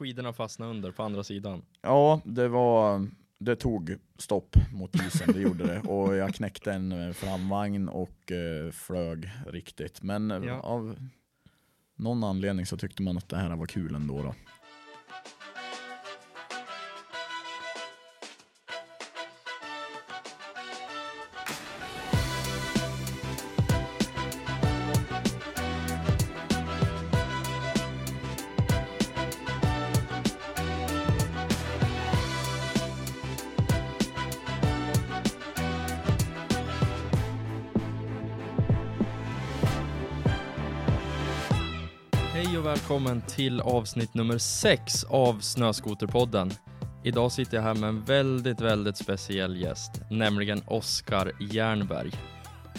skidorna fastnade under på andra sidan. Ja, det var det tog stopp mot isen, det gjorde det. Och jag knäckte en eh, framvagn och eh, flög riktigt. Men eh, Ja. av någon anledning så tyckte man att det här var kul ändå. Då. Välkommen till avsnitt nummer 6 av Snöskoterpodden. Idag sitter jag här med en väldigt, väldigt speciell gäst, nämligen Oskar Jernberg.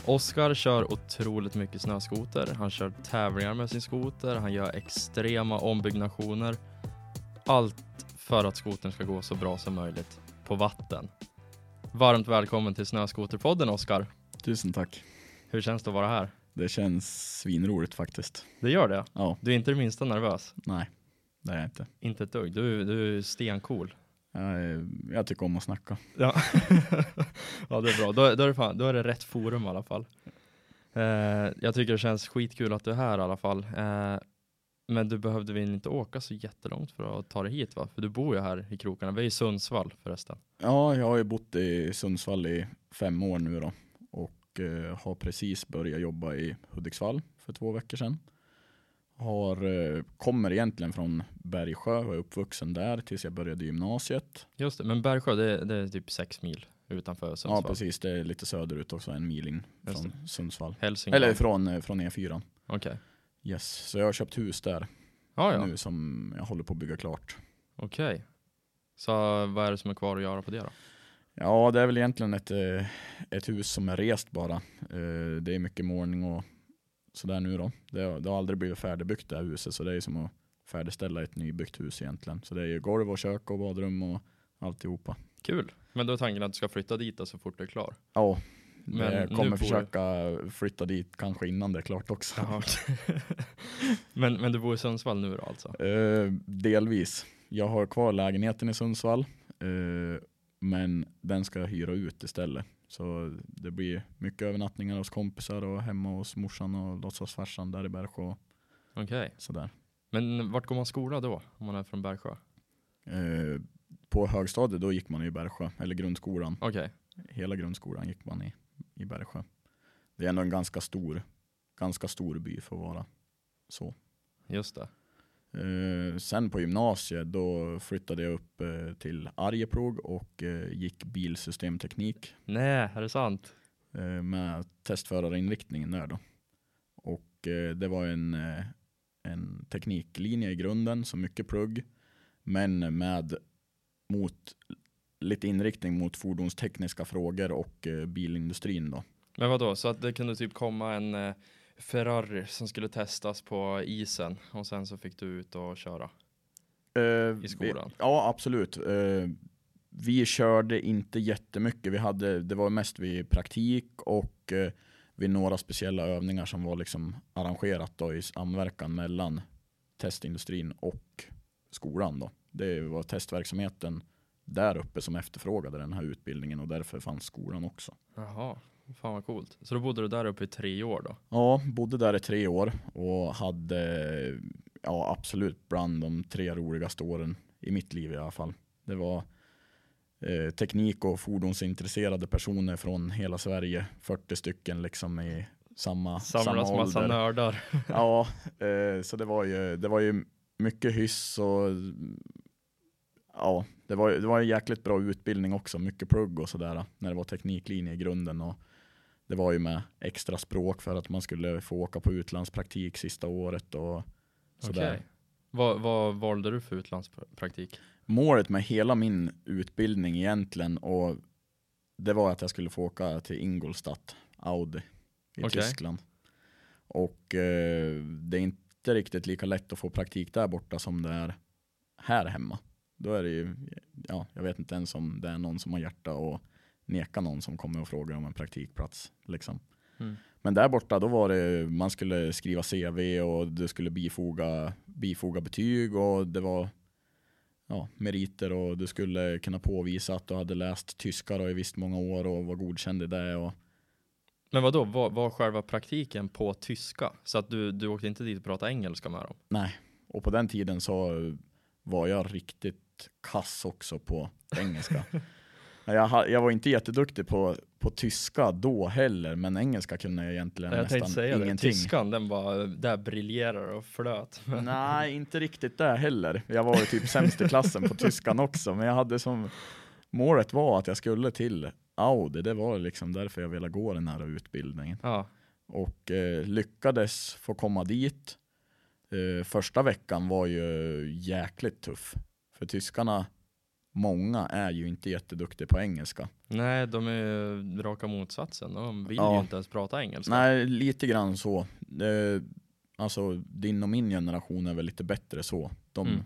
Oskar kör otroligt mycket snöskoter. Han kör tävlingar med sin skoter, han gör extrema ombyggnationer. Allt för att skotern ska gå så bra som möjligt på vatten. Varmt välkommen till Snöskoterpodden Oskar. Tusen tack. Hur känns det att vara här? Det känns svinroligt faktiskt. Det gör det? Ja, Du är inte det minsta nervös? nej, det är jag inte. Inte ett dugg. Du, du är stencool. Jag, jag tycker om att snacka. Ja, ja det är bra. Då, då, är det fan, då är det rätt forum i alla fall. Eh, jag tycker det känns skitkul att du är här i alla fall. Eh, men du behövde väl inte åka så jättelångt för att ta dig hit va? För du bor ju här i krokarna. Vi är i Sundsvall förresten. Ja, jag har ju bott i Sundsvall i fem år nu då. Och eh, har precis börjat jobba i Hudiksvall för två veckor sedan. Har, eh, kommer egentligen från Bergsjö och är uppvuxen där tills jag började gymnasiet. Just det, men Bergsjö det, det är typ sex mil utanför Sundsvall. Ja precis, det är lite söderut också, en mil in från Sundsvall. Hälsingland. Eller från, eh, från E4. Okej. Yes, så jag har köpt hus där Ja, ja. nu som jag håller på att bygga klart. Okej. Så vad är det som är kvar att göra på det då? Ja, det är väl egentligen ett, eh, ett hus som är rest bara. Eh, Det är mycket målning och sådär nu då. Det har, det har aldrig blivit färdigbyggt det här huset så det är som att färdigställa ett nybyggt hus egentligen. Så det är ju golv och kök och badrum och alltihopa. Kul. Men då är tanken att du ska flytta dit så fort du är klar? Ja, Men jag kommer försöka flytta dit kanske innan det är klart också. Men, men du bor i Sundsvall nu då alltså? Eh, delvis. Jag har kvar lägenheten i Sundsvall. Eh, men den ska jag hyra ut istället. Så det blir mycket övernattningar hos kompisar och hemma hos morsan och låtsasfarsan där i Bergsjö. Okej. Sådär. Men vart går man skola då? Om man är från Bergsjö? Eh, på högstadiet då gick man i Bergsjö, eller grundskolan. Okej. Hela grundskolan gick man i, i Bergsjö. Det är ändå en ganska stor, ganska stor by för att vara så. Just det. Eh, sen på gymnasiet då flyttade jag upp eh, till Arjeplog och eh, gick bilsystemteknik Nej, är det sant? eh, med testförarinriktningen där då. Och eh, det var en, eh, en tekniklinje i grunden, så mycket plugg, men med mot lite inriktning mot fordonstekniska frågor och bilindustrin då. Men vad då? Så att det kunde typ komma en Ferrari som skulle testas på isen och sen så fick du ut och köra? Eh, I skolan? Vi, ja, absolut. Eh, vi körde inte jättemycket. Vi hade, det var mest vid praktik och eh, vid några speciella övningar som var liksom arrangerat då i samverkan mellan testindustrin och skolan. Då. Det var testverksamheten där uppe som efterfrågade den här utbildningen och därför fanns skolan också. Jaha, fan vad coolt. Så då bodde du där uppe i tre år då? Ja, bodde där i tre år och hade ja, absolut bland de tre roligaste åren i mitt liv i alla fall. Det var eh, teknik och fordonsintresserade personer från hela Sverige, 40 stycken liksom i samma, samma Samlas massa ålder. nördar. Ja, eh, så det var, ju, det var ju mycket hyss och ja, det var, det var en jäkligt bra utbildning också, mycket plugg och sådär när det var tekniklinje i grunden och det var ju med extra språk för att man skulle få åka på utlandspraktik sista året och sådär. Okej. Vad, vad valde du för utlandspraktik? Målet med hela min utbildning egentligen och det var att jag skulle få åka till Ingolstadt, Audi i Okej. Tyskland. Och eh, det är inte riktigt lika lätt att få praktik där borta som det är här hemma. Då är det ju, ja, jag vet inte ens om det är någon som har hjärta och neka någon som kommer och frågar om en praktikplats. Liksom. Mm. Men där borta då var det, man skulle skriva CV och du skulle bifoga, bifoga betyg och det var ja, meriter och du skulle kunna påvisa att du hade läst tyska då i visst många år och var godkänd i det. Och, Men vad då? Var, var själva praktiken på tyska? Så att du, du åkte inte dit och pratade engelska med dem? nej, och på den tiden så var jag riktigt kass också på engelska. jag, jag var inte jätteduktig på, på tyska då heller, men engelska kunde jag egentligen jag nästan säga det, ingenting. tyskan den bara, där briljerar och flöt. Nej, inte riktigt där heller. Jag var ju typ sämst i klassen på tyskan också, men jag hade som målet var att jag skulle till Audi. Det var liksom därför jag ville gå den här utbildningen ja, och eh, lyckades få komma dit. Eh, första veckan var ju jäkligt tuff, för tyskarna, många är ju inte jätteduktiga på engelska. nej de är ju raka motsatsen. De vill Ja. ju inte ens prata engelska. Nej, lite grann så. Eh, alltså din och min generation är väl lite bättre så. De, Mm.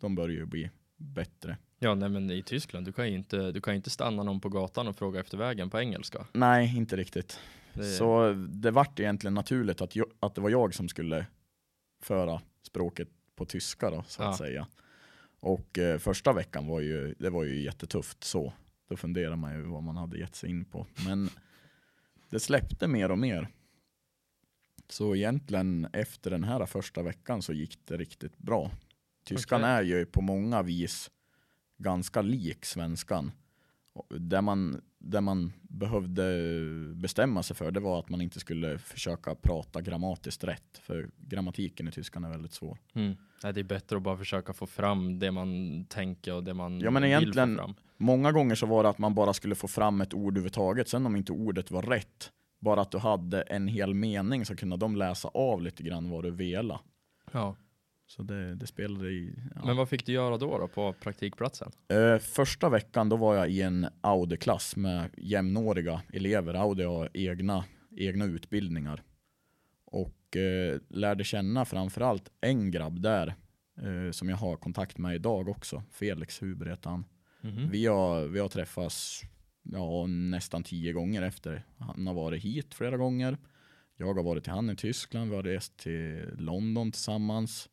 de börjar ju bli bättre. Ja, nej men i Tyskland, du kan ju inte, du kan inte stanna någon på gatan och fråga efter vägen på engelska. Nej, inte riktigt. Det, Så det vart egentligen naturligt att, jag, att det var jag som skulle föra språket på tyska då, så att Ja. säga. Och eh, första veckan var ju, det var ju jättetufft så. Då funderar man ju vad man hade gett sig in på. Men det släppte mer och mer. Så egentligen efter den här första veckan så gick det riktigt bra. Tyskan Okej. är ju på många vis ganska lik svenskan. Det man, det man behövde bestämma sig för det var att man inte skulle försöka prata grammatiskt rätt. För grammatiken i tyskan är väldigt svår. mm. nej, det är bättre att bara försöka få fram det man tänker och det man Ja, men vill egentligen- få fram. Många gånger så var det att man bara skulle få fram ett ord överhuvudtaget. Sen om inte ordet var rätt, bara att du hade en hel mening så kunde de läsa av lite grann vad du vela. Ja. Så det, det spelade i... Ja. Men vad fick du göra då, då på praktikplatsen? Eh, första veckan då var jag i en Audi-klass med jämnåriga elever. Audi har egna, egna utbildningar. Och eh, lärde känna framförallt en grabb där eh, som jag har kontakt med idag också. Felix Huber heter han. Mhm. Vi, har, vi har träffats ja, nästan tio gånger efter. Han har varit hit flera gånger. Jag har varit till han i Tyskland. Vi har rest till London tillsammans.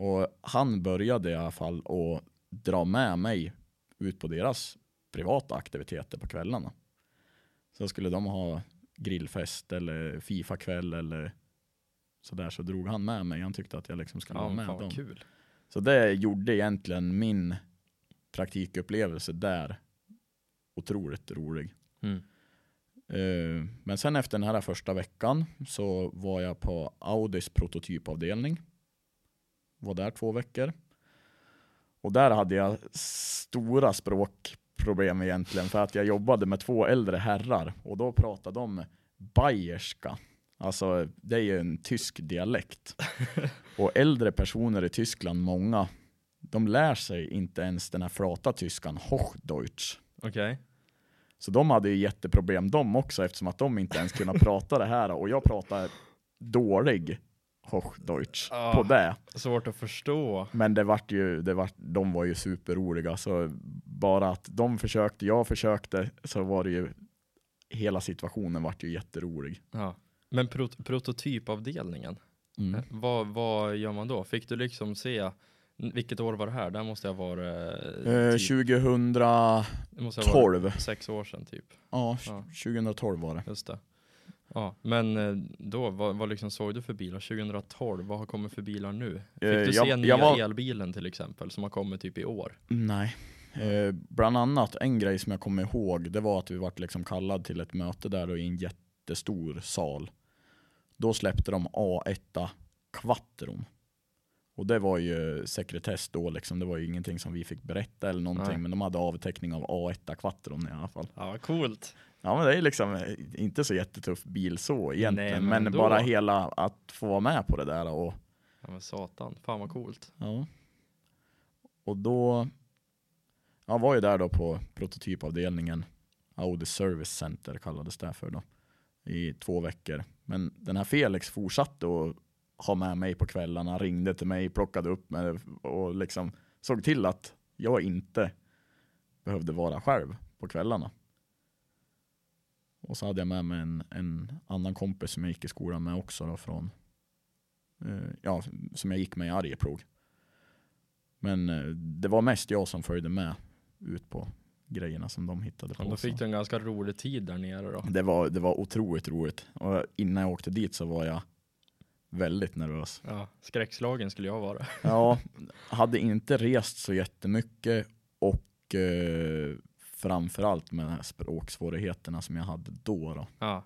Och han började i alla fall att dra med mig ut på deras privata aktiviteter på kvällarna. Så skulle de ha grillfest eller Fifa-kväll eller sådär så drog han med mig. Han tyckte att jag liksom skulle Ja, vara med dem. kul. Så det gjorde egentligen min praktikupplevelse där otroligt rolig. Mm. Eh, Men sen efter den här första veckan så var jag på Audis prototypavdelning. Var där två veckor. Och där hade jag stora språkproblem egentligen för att jag jobbade med två äldre herrar och då pratade de bayerska. Alltså det är ju en tysk dialekt. Och äldre personer i Tyskland, många, de lär sig inte ens den här flata tyskan, Hochdeutsch. Okej. Så de hade ju jätteproblem de också eftersom att de inte ens kunde prata det här och jag pratar dålig Hochdeutsch Ah. på det. Svårt att förstå. Men det vart ju, det vart, de var ju superroliga så bara att de försökte, jag försökte så var det ju hela situationen vart ju jätterolig. Ja. Men prot prototypavdelningen, Mm. eh, vad, vad gör man då? Fick du liksom se, vilket år var det här? Det här måste ha varit, eh, Eh, typ, 2012, det måste ha varit sex år sedan typ. ja, Ja. 2012 var det. Just det. Ja, men eh, då, vad, vad liksom såg du för bilar 2012? Vad har kommit för bilar nu? Fick Eh, du jag- se jag nya var- elbilen till exempel som har kommit typ i år? Nej. Eh, bland annat en grej som jag kommer ihåg, det var att vi vart liksom kallad till ett möte där då i en jättestor sal. Då släppte de A1 Quattron. Och det var ju sekretess då liksom, det var ju ingenting som vi fick berätta eller någonting, Nej. men de hade avteckning av A1 Quattron i alla fall. Ja, coolt. Ja men det är liksom eh, inte så jättetuff bil så egentligen, Nej, men men, bara hela att få vara med på det där och Ja men satan, fan vad coolt. Ja. Och då, jag var ju där då på prototypavdelningen, Audi Service Center kallades det för då, i två veckor. Men den här Felix fortsatte att ha med mig på kvällarna, ringde till mig, plockade upp mig och liksom såg till att jag inte behövde vara själv på kvällarna. Och så hade jag med mig en, en annan kompis som jag gick i skolan med också då från, eh, ja, som jag gick med i Arjeplog. Men eh, det var mest jag som följde med ut på grejerna som de hittade på. Ja, då fick du en ganska rolig tid där nere då. det, var, det var otroligt roligt. Och innan jag åkte dit så var jag väldigt nervös. Ja, skräckslagen skulle jag vara. Ja, hade inte rest så jättemycket och eh, framförallt med de här språksvårigheterna som jag hade då. då. Ja.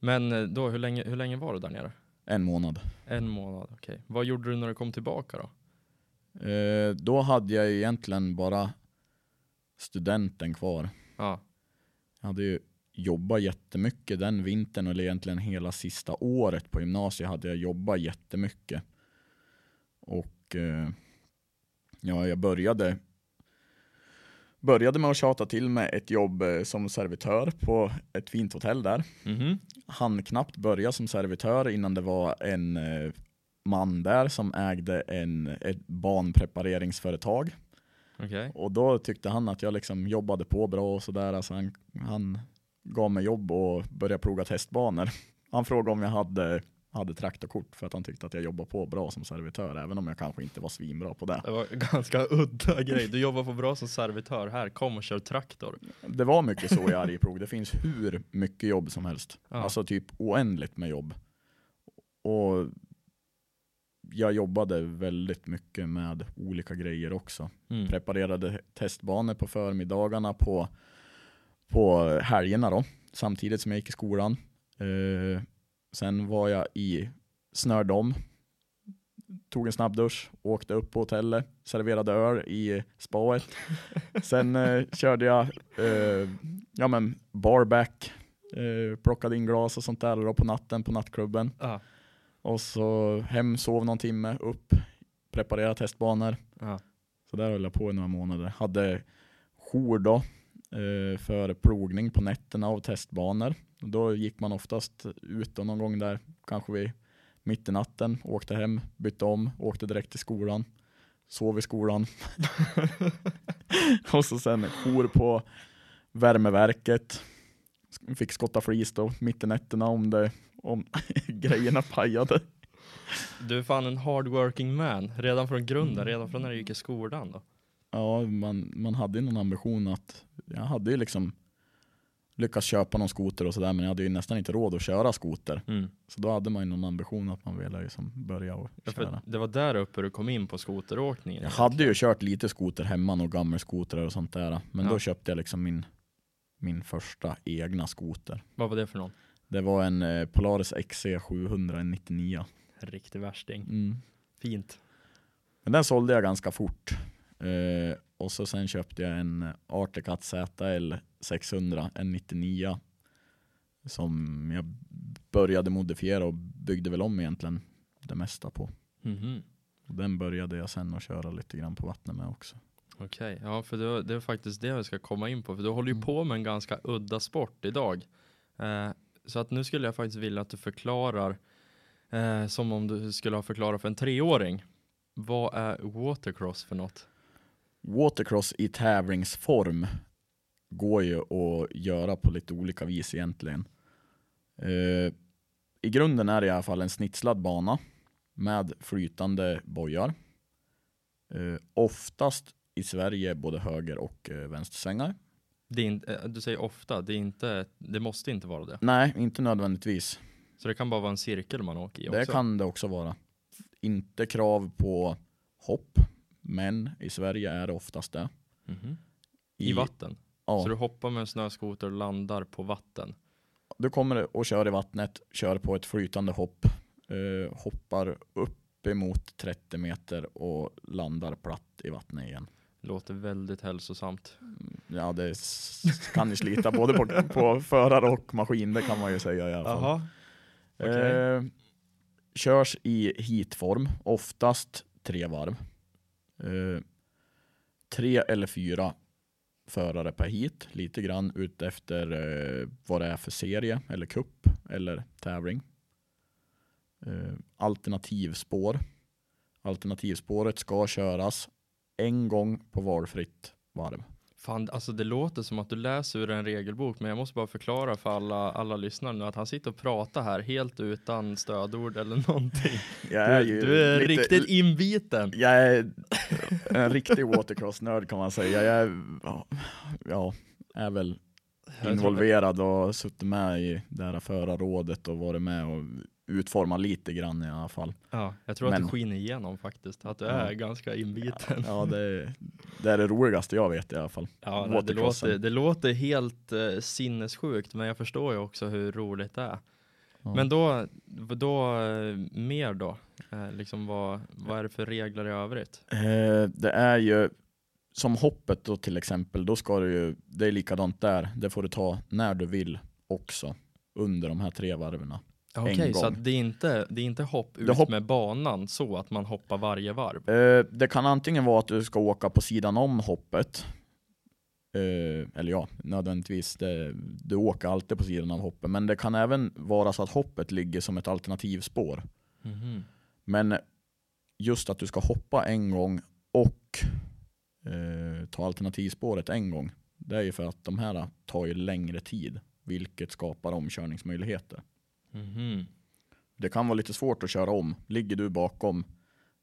Men eh, då, hur länge, hur länge var du där nere? En månad. En månad, okej. Vad gjorde du när du kom tillbaka då? Eh, då hade jag egentligen bara studenten kvar. Ja, Jag hade ju jobbat jättemycket den vintern, eller egentligen hela sista året på gymnasiet hade jag jobbat jättemycket. Och eh, ja, jag började, började med att tjata till mig ett jobb eh, som servitör på ett fint hotell där. mhm. Han knappt börja som servitör innan det var en eh, man där som ägde en, ett banprepareringsföretag. Okej. Och då tyckte han att jag liksom jobbade på bra och sådär. Alltså han, han gav mig jobb och började ploga testbanor. Han frågade om jag hade, hade traktorkort för att han tyckte att jag jobbade på bra som servitör, även om jag kanske inte var svinbra på det. Det var en ganska udda grej. Du jobbar på bra som servitör här, kom och kör traktor. Det var mycket så i Arjeplog. Det finns hur mycket jobb som helst. Ja. Alltså typ oändligt med jobb. Och jag jobbade väldigt mycket med olika grejer också. Mm. preparerade testbanor på förmiddagarna på, på helgerna då, samtidigt som jag gick i skolan. Eh, sen var jag i Snördom, tog en snabbdusch, åkte upp på hotellet, serverade öl i spaet. Sen eh, körde jag eh, ja, men barback, eh, plockade in glas och sånt där då på natten på nattklubben. Ja. Och så hem, sov någon timme, upp, preparera testbanor. Ja. Så där höll jag på i några månader. Hade jour då för plogning på nätterna av testbanor. Då gick man oftast ut någon gång där, kanske vid mitt i natten, åkte hem, bytte om, åkte direkt till skolan, sov i skolan. och så sen jour på värmeverket. Fick skotta flis då mitt i nätterna om, det, om grejerna pajade. Du är fan en hardworking man, redan från grunden, Mm. redan från när du gick i skolan då. Ja, man, man hade ju någon ambition att, jag hade ju liksom lyckats köpa någon skoter och sådär, men jag hade ju nästan inte råd att köra skoter. Mm. Så då hade man ju någon ambition att man ville liksom börja och Ja, köra. det var där uppe du kom in på skoteråkningen. Jag hade ju kört lite skoter hemma, och gammelskotrar och sånt där, men Ja. då köpte jag liksom min, min första egna skoter. Vad var det för någon? Det var en eh, Polaris XC 799. Riktig värsting. Mm. Fint. Men den sålde jag ganska fort. Eh, och så sen köpte jag en Articat ZL 600, en 99 som jag började modifiera och byggde väl om egentligen det mesta på. Mhm. Och den började jag sen att köra lite grann på vattnet med också. Okej, ja för det, det är faktiskt det vi ska komma in på. För du håller ju Mm. på med en ganska udda sport idag. Eh, så att nu skulle jag faktiskt vilja att du förklarar, eh, som om du skulle ha förklarat för en treåring. Vad är watercross för något? Watercross i tävlingsform går ju att göra på lite olika vis egentligen. Eh, I grunden är det i alla fall en snitslad bana med flytande bojar. Eh, oftast i Sverige både höger och eh, vänstersvängar. Det är eh, du säger ofta, det, är inte, det måste inte vara det. Nej, inte nödvändigtvis. Så det kan bara vara en cirkel man åker i också. Det kan det också vara. Inte krav på hopp, men i Sverige är det oftast det. Mhm. I, vatten? Ja. Så du hoppar med en snöskoter och landar på vatten? Du kommer och kör i vattnet, kör på ett flytande hopp, eh, hoppar upp emot 30 meter och landar platt i vattnet igen. Låter väldigt hälsosamt. Mm, Ja, det kan ju slita både på, på förare och maskin, det kan man ju säga i alla fall. Jaha. okej. Eh, körs i heatform, oftast tre varv. Eh, tre eller fyra förare per heat, lite grann utefter eh, vad det är för serie eller kupp eller tävling. Eh, alternativspår. Alternativspåret ska köras en gång på valfritt varv. Fan, alltså det låter som att du läser ur en regelbok, men jag måste bara förklara för alla, alla lyssnare nu att han sitter och pratar här helt utan stödord eller någonting. Jag är Du, du är lite- riktigt inbiten. Jag är en riktig watercross-nörd kan man säga. Jag är, ja, är väl involverad och suttit med i det här förarrådet och varit med och utformat lite grann i alla fall. Ja, jag tror att Men- det skiner igenom faktiskt, att du Ja. är ganska inbiten. Ja, det, det är det roligaste jag vet i alla fall. Ja, nej, det, låter, det låter helt eh, sinnessjukt, men jag förstår ju också hur roligt det är. Ja. Men då, då eh, mer då? Eh, liksom vad, vad är det för regler i övrigt? Eh, det är ju som hoppet då till exempel, då ska du ju, det är likadant där, det får du ta när du vill också under de här tre varven. Okej, så gång. att det är inte, det är inte hopp ut hopp- med banan så att man hoppar varje varv? Eh, det kan antingen vara att du ska åka på sidan om hoppet, eh, eller ja, nödvändigtvis, det, du åker alltid på sidan av hoppet, men det kan även vara så att hoppet ligger som ett alternativspår. Mhm. Men just att du ska hoppa en gång och eh, ta alternativspåret en gång, det är ju för att de här tar ju längre tid, vilket skapar omkörningsmöjligheter. Mhm. Det kan vara lite svårt att köra om. Ligger du bakom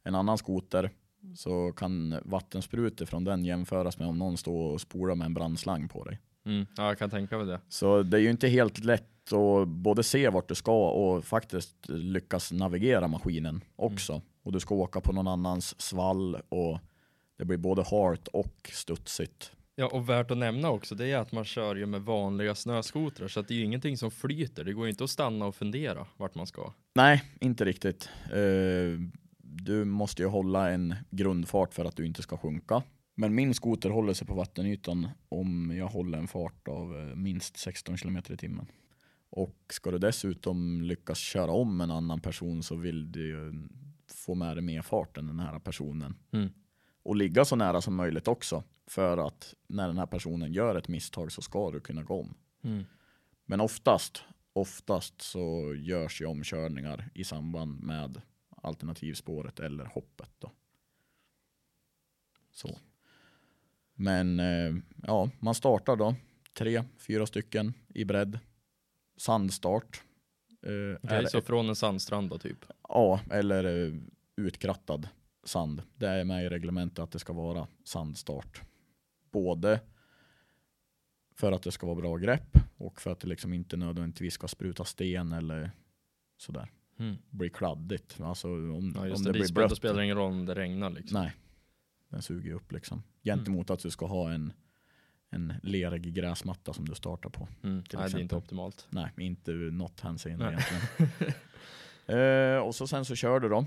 en annan skoter så kan vattensprutor från den jämföras med om någon står och spolar med en brandslang på dig. Mm. Ja, jag kan tänka mig det. Så det är ju inte helt lätt att både se vart du ska och faktiskt lyckas navigera maskinen också. Och du ska åka på någon annans svall och det blir både halt och studsigt. Ja, och värt att nämna också, det är att man kör ju med vanliga snöskotrar, så att det är ju ingenting som flyter. Det går ju inte att stanna och fundera vart man ska. Nej, inte riktigt. Eh, Du måste ju hålla en grundfart för att du inte ska sjunka. Men min skoter håller sig på vattenytan om jag håller en fart av eh, minst 16 km i timmen. Och ska du dessutom lyckas köra om en annan person så vill du ju få med dig mer fart än den här personen. Mm. Och ligga så nära som möjligt också. För att när den här personen gör ett misstag så ska du kunna gå om. Mm. Men oftast, oftast så görs ju omkörningar i samband med alternativspåret eller hoppet. Då. Så. Men eh, ja, man startar då tre, fyra stycken i bredd. Sandstart. Eh, är så ett- från en sandstrand då typ? Ja, eller eh, utkrattad sand. Det är med i reglementet att det ska vara sandstart. Både för att det ska vara bra grepp och för att det liksom inte nödvändigtvis ska spruta sten eller sådär. Mm. Bli kladdigt. Alltså om, Ja, om just det, det, blir då blött. spelar det ingen roll om det regnar liksom. Nej, den suger ju upp liksom. Gentemot att du ska ha en, en lerig gräsmatta som du startar på. Mm. Nej, det är inte optimalt. Nej, inte något hänseende egentligen. eh, och så sen så kör du då.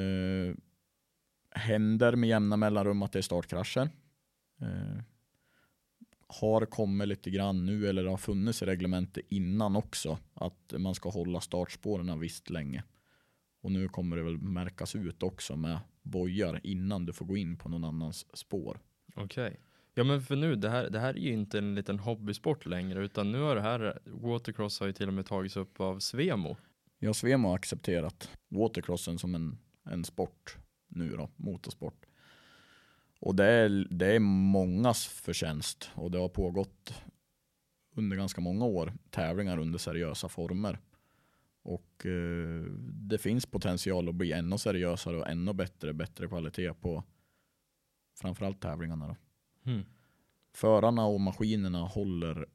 Eh, händer med jämna mellanrum att det är startkrascher. Eh, har kommit lite grann nu, eller det har funnits i reglementet innan också, att man ska hålla startspåren visst länge. Och nu kommer det väl märkas ut också med bojar innan du får gå in på någon annans spår. Okej. Ja men för nu, det här, det här är ju inte en liten hobbysport längre, utan nu har det här, watercross har ju till och med tagits upp av Svemo. Jag Svemo har accepterat watercrossen som en, en sport nu då, motorsport. Och det är, det är mångas förtjänst och det har pågått under ganska många år tävlingar under seriösa former. Och eh, det finns potential att bli ännu seriösare och ännu bättre, bättre kvalitet på framförallt tävlingarna. Då. Mm. Förarna och maskinerna håller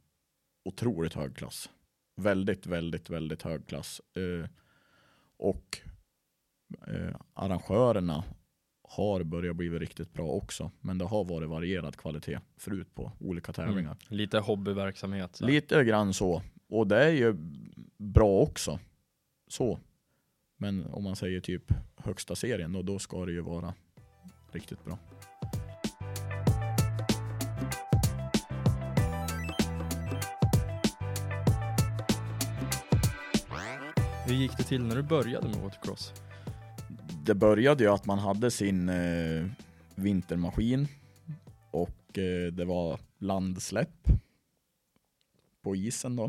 otroligt hög klass. Väldigt, väldigt, väldigt hög klass. Eh, och eh, arrangörerna har börjat bli riktigt bra också. Men det har varit varierad kvalitet förut på olika tävlingar. Mm. Lite hobbyverksamhet. så. Lite grann så. Och det är ju bra också. Så. Men om man säger typ högsta serien då, då ska det ju vara riktigt bra. Hur gick det till när du började med watercross? Det började ju att man hade sin eh, vintermaskin och eh, det var landsläpp på isen då.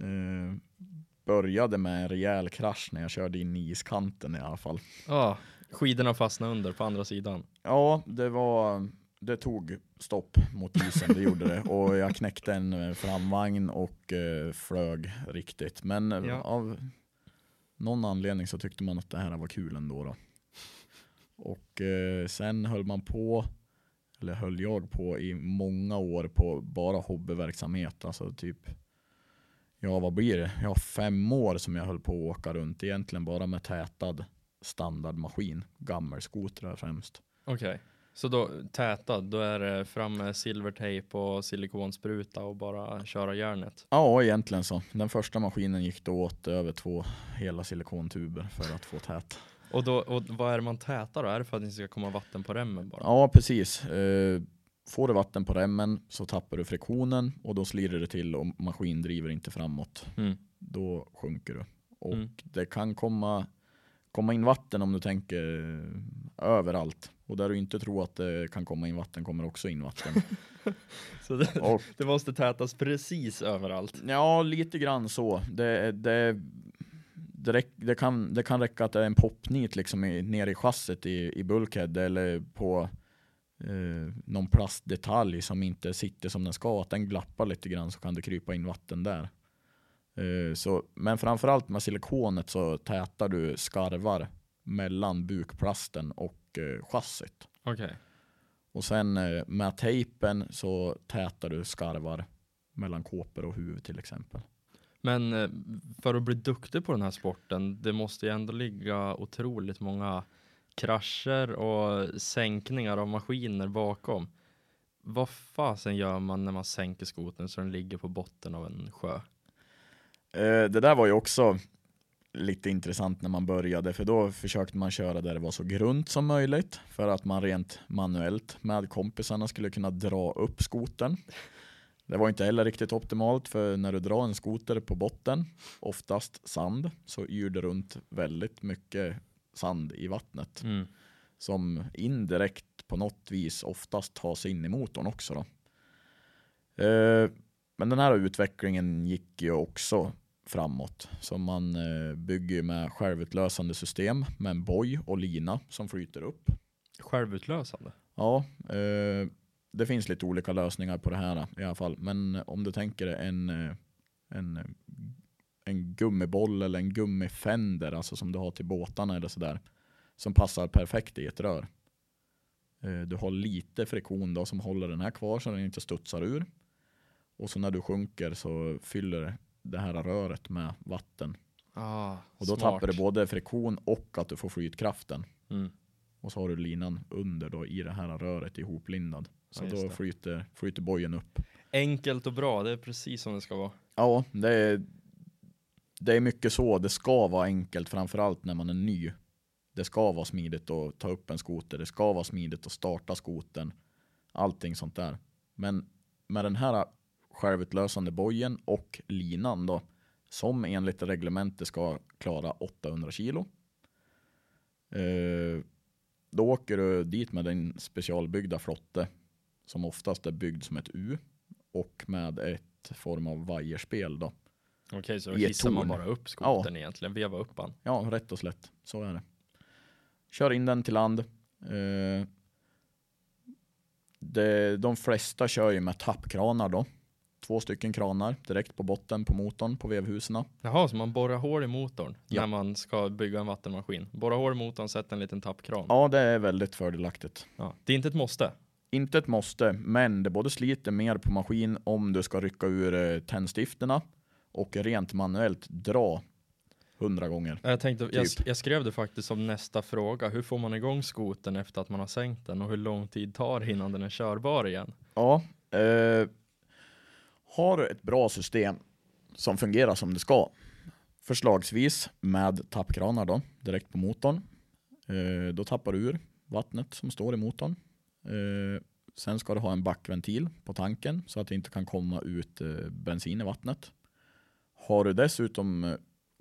Eh, började med en rejäl krasch när jag körde in i iskanten i alla fall. Ja, skidorna fastnade under på andra sidan. Ja, det var det tog stopp mot isen, det gjorde det. Och jag knäckte en eh, framvagn och eh, flög riktigt. Men eh, Ja. av någon anledning så tyckte man att det här var kul ändå. Då. Och eh, sen höll man på, eller höll jag på i många år på bara hobbyverksamhet. Alltså typ, ja vad blir det? Ja fem år som jag höll på att åka runt. Egentligen bara med tätad standardmaskin, gammelskotrar främst. Okej. Så då tätad, då är det fram med silvertejp och silikonspruta och bara köra järnet. Ja, egentligen så. Den första maskinen gick då åt över två hela silikontuber för att få tät. Och, då, och vad är det man tätar då? Är det för att det ska komma vatten på remmen bara? Ja, precis. Eh, Får du vatten på remmen så tappar du friktionen och då slirar det till och maskin driver inte framåt. Mm. Då sjunker du. Och Mm. det kan komma, komma in vatten om du tänker eh, överallt. Och där du inte tror att det kan komma in vatten kommer också in vatten. Så det, och det måste tätas precis överallt. Ja, lite grann så. Det, det, det, räck, det, kan, det kan räcka att det är en popnit liksom i, ner i chassit i, i bulkhead eller på eh, någon plastdetalj som inte sitter som den ska. Att den glappar lite grann så kan det krypa in vatten där. Eh, så, men framförallt med silikonet så tätar du skarvar mellan bukplasten och eh, chassit. Okej. Och sen eh, med tejpen så tätar du skarvar mellan kåpor och huvud till exempel. Men för att bli duktig på den här sporten, det måste ju ändå ligga otroligt många krascher och sänkningar av maskiner bakom. Vad fasen gör man när man sänker skoten så den ligger på botten av en sjö? Eh, det där var ju också lite intressant när man började för då försökte man köra där det var så grunt som möjligt för att man rent manuellt med kompisarna skulle kunna dra upp skoten. Det var inte heller riktigt optimalt för när du drar en skoter på botten, oftast sand, så yr det runt väldigt mycket sand i vattnet Mm. som indirekt på något vis oftast tar sig in i motorn också. Då. Eh, men den här utvecklingen gick ju också framåt. Så man eh, bygger med självutlösande system med en boj och lina som flyter upp. Självutlösande? Ja, eh, det finns lite olika lösningar på det här i alla fall. Men om du tänker en, eh, en, en gummiboll eller en gummifender, alltså som du har till båtarna eller sådär, som passar perfekt i ett rör. Eh, Du har lite friktion då som håller den här kvar så den inte studsar ur. Och så när du sjunker så fyller det här röret med vatten. Ah, Och då smart. tappar du både friktion och att du får flytkraften. Mm. Och så har du linan under då i det här röret ihoplindad. Så Ja, då flyter, flyter bojen upp. Enkelt och bra, det är precis som det ska vara. Ja, det är, det är mycket så. Det ska vara enkelt, framförallt när man är ny. Det ska vara smidigt att ta upp en skoter. Det ska vara smidigt att starta skoten. Allting sånt där. Men med den här självutlösande bojen och linan då, som enligt reglementet ska klara 800 kilo. Eh, då åker du dit med din specialbyggda flotte som oftast är byggd som ett U och med ett form av vajerspel då. Okej, så då hissar man bara upp skotern egentligen, veva upp han. Ja, rätt och slätt. Så är det. Kör in den till land. Eh, det, de flesta kör ju med tappkranar då. Två stycken kranar direkt på botten på motorn på vevhusen. Jaha, så man borrar hål i motorn Ja. när man ska bygga en vattenmaskin. Borra hål i motorn, sätta en liten tappkran. Ja, det är väldigt fördelaktigt. Ja. Det är inte ett måste. Inte ett måste, men det både sliter mer på maskin om du ska rycka ur eh, tändstifterna och rent manuellt dra hundra gånger. Jag, tänkte, jag, Typ. jag skrev det faktiskt som nästa fråga. Hur får man igång skoten efter att man har sänkt den och hur lång tid tar det innan den är körbar igen? Ja, eh, har du ett bra system som fungerar som det ska, förslagsvis med tappkranar då, direkt på motorn, eh, då tappar du ur vattnet som står i motorn. Eh, sen ska du ha en backventil på tanken så att det inte kan komma ut eh, bensin i vattnet. Har du dessutom eh,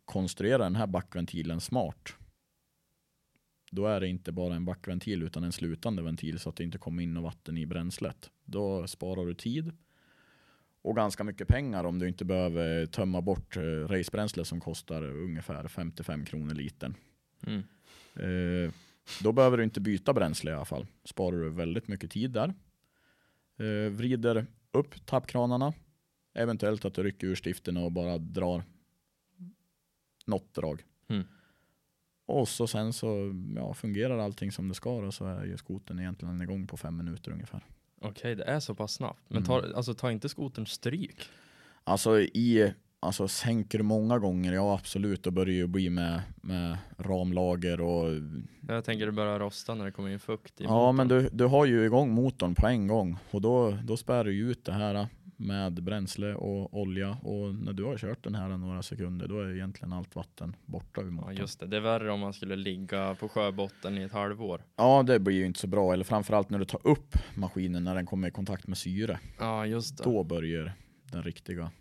konstruerat den här backventilen smart, då är det inte bara en backventil utan en slutande ventil så att det inte kommer in något vatten i bränslet. Då sparar du tid och ganska mycket pengar om du inte behöver tömma bort eh, racebränsle som kostar ungefär 55 kronor litern. Mm. Eh, Då behöver du inte byta bränsle i alla fall. Sparar du väldigt mycket tid där. Eh, vrider upp tappkranarna. Eventuellt att du rycker ur stiften och bara drar något drag. Mm. Och så sen så ja, fungerar allting som det ska och så är ju skoten egentligen igång på fem minuter ungefär. Okej, det är så pass snabbt. Men Mm. tar, alltså, tar inte skotern stryk? Alltså i, alltså sänker många gånger, ja absolut, då börjar det ju bli med, med ramlager och Jag tänker det börjar rosta när det kommer in fukt i Ja motorn. men du, du har ju igång motorn på en gång och då, då spär du ju ut det här med bränsle och olja och när du har kört den här några sekunder då är egentligen allt vatten borta ur Ja motorn. just det, det är värre om man skulle ligga på sjöbotten i ett halvår. Ja det blir ju inte så bra, eller framförallt när du tar upp maskinen när den kommer i kontakt med syre. Ja just det. Då börjar den riktiga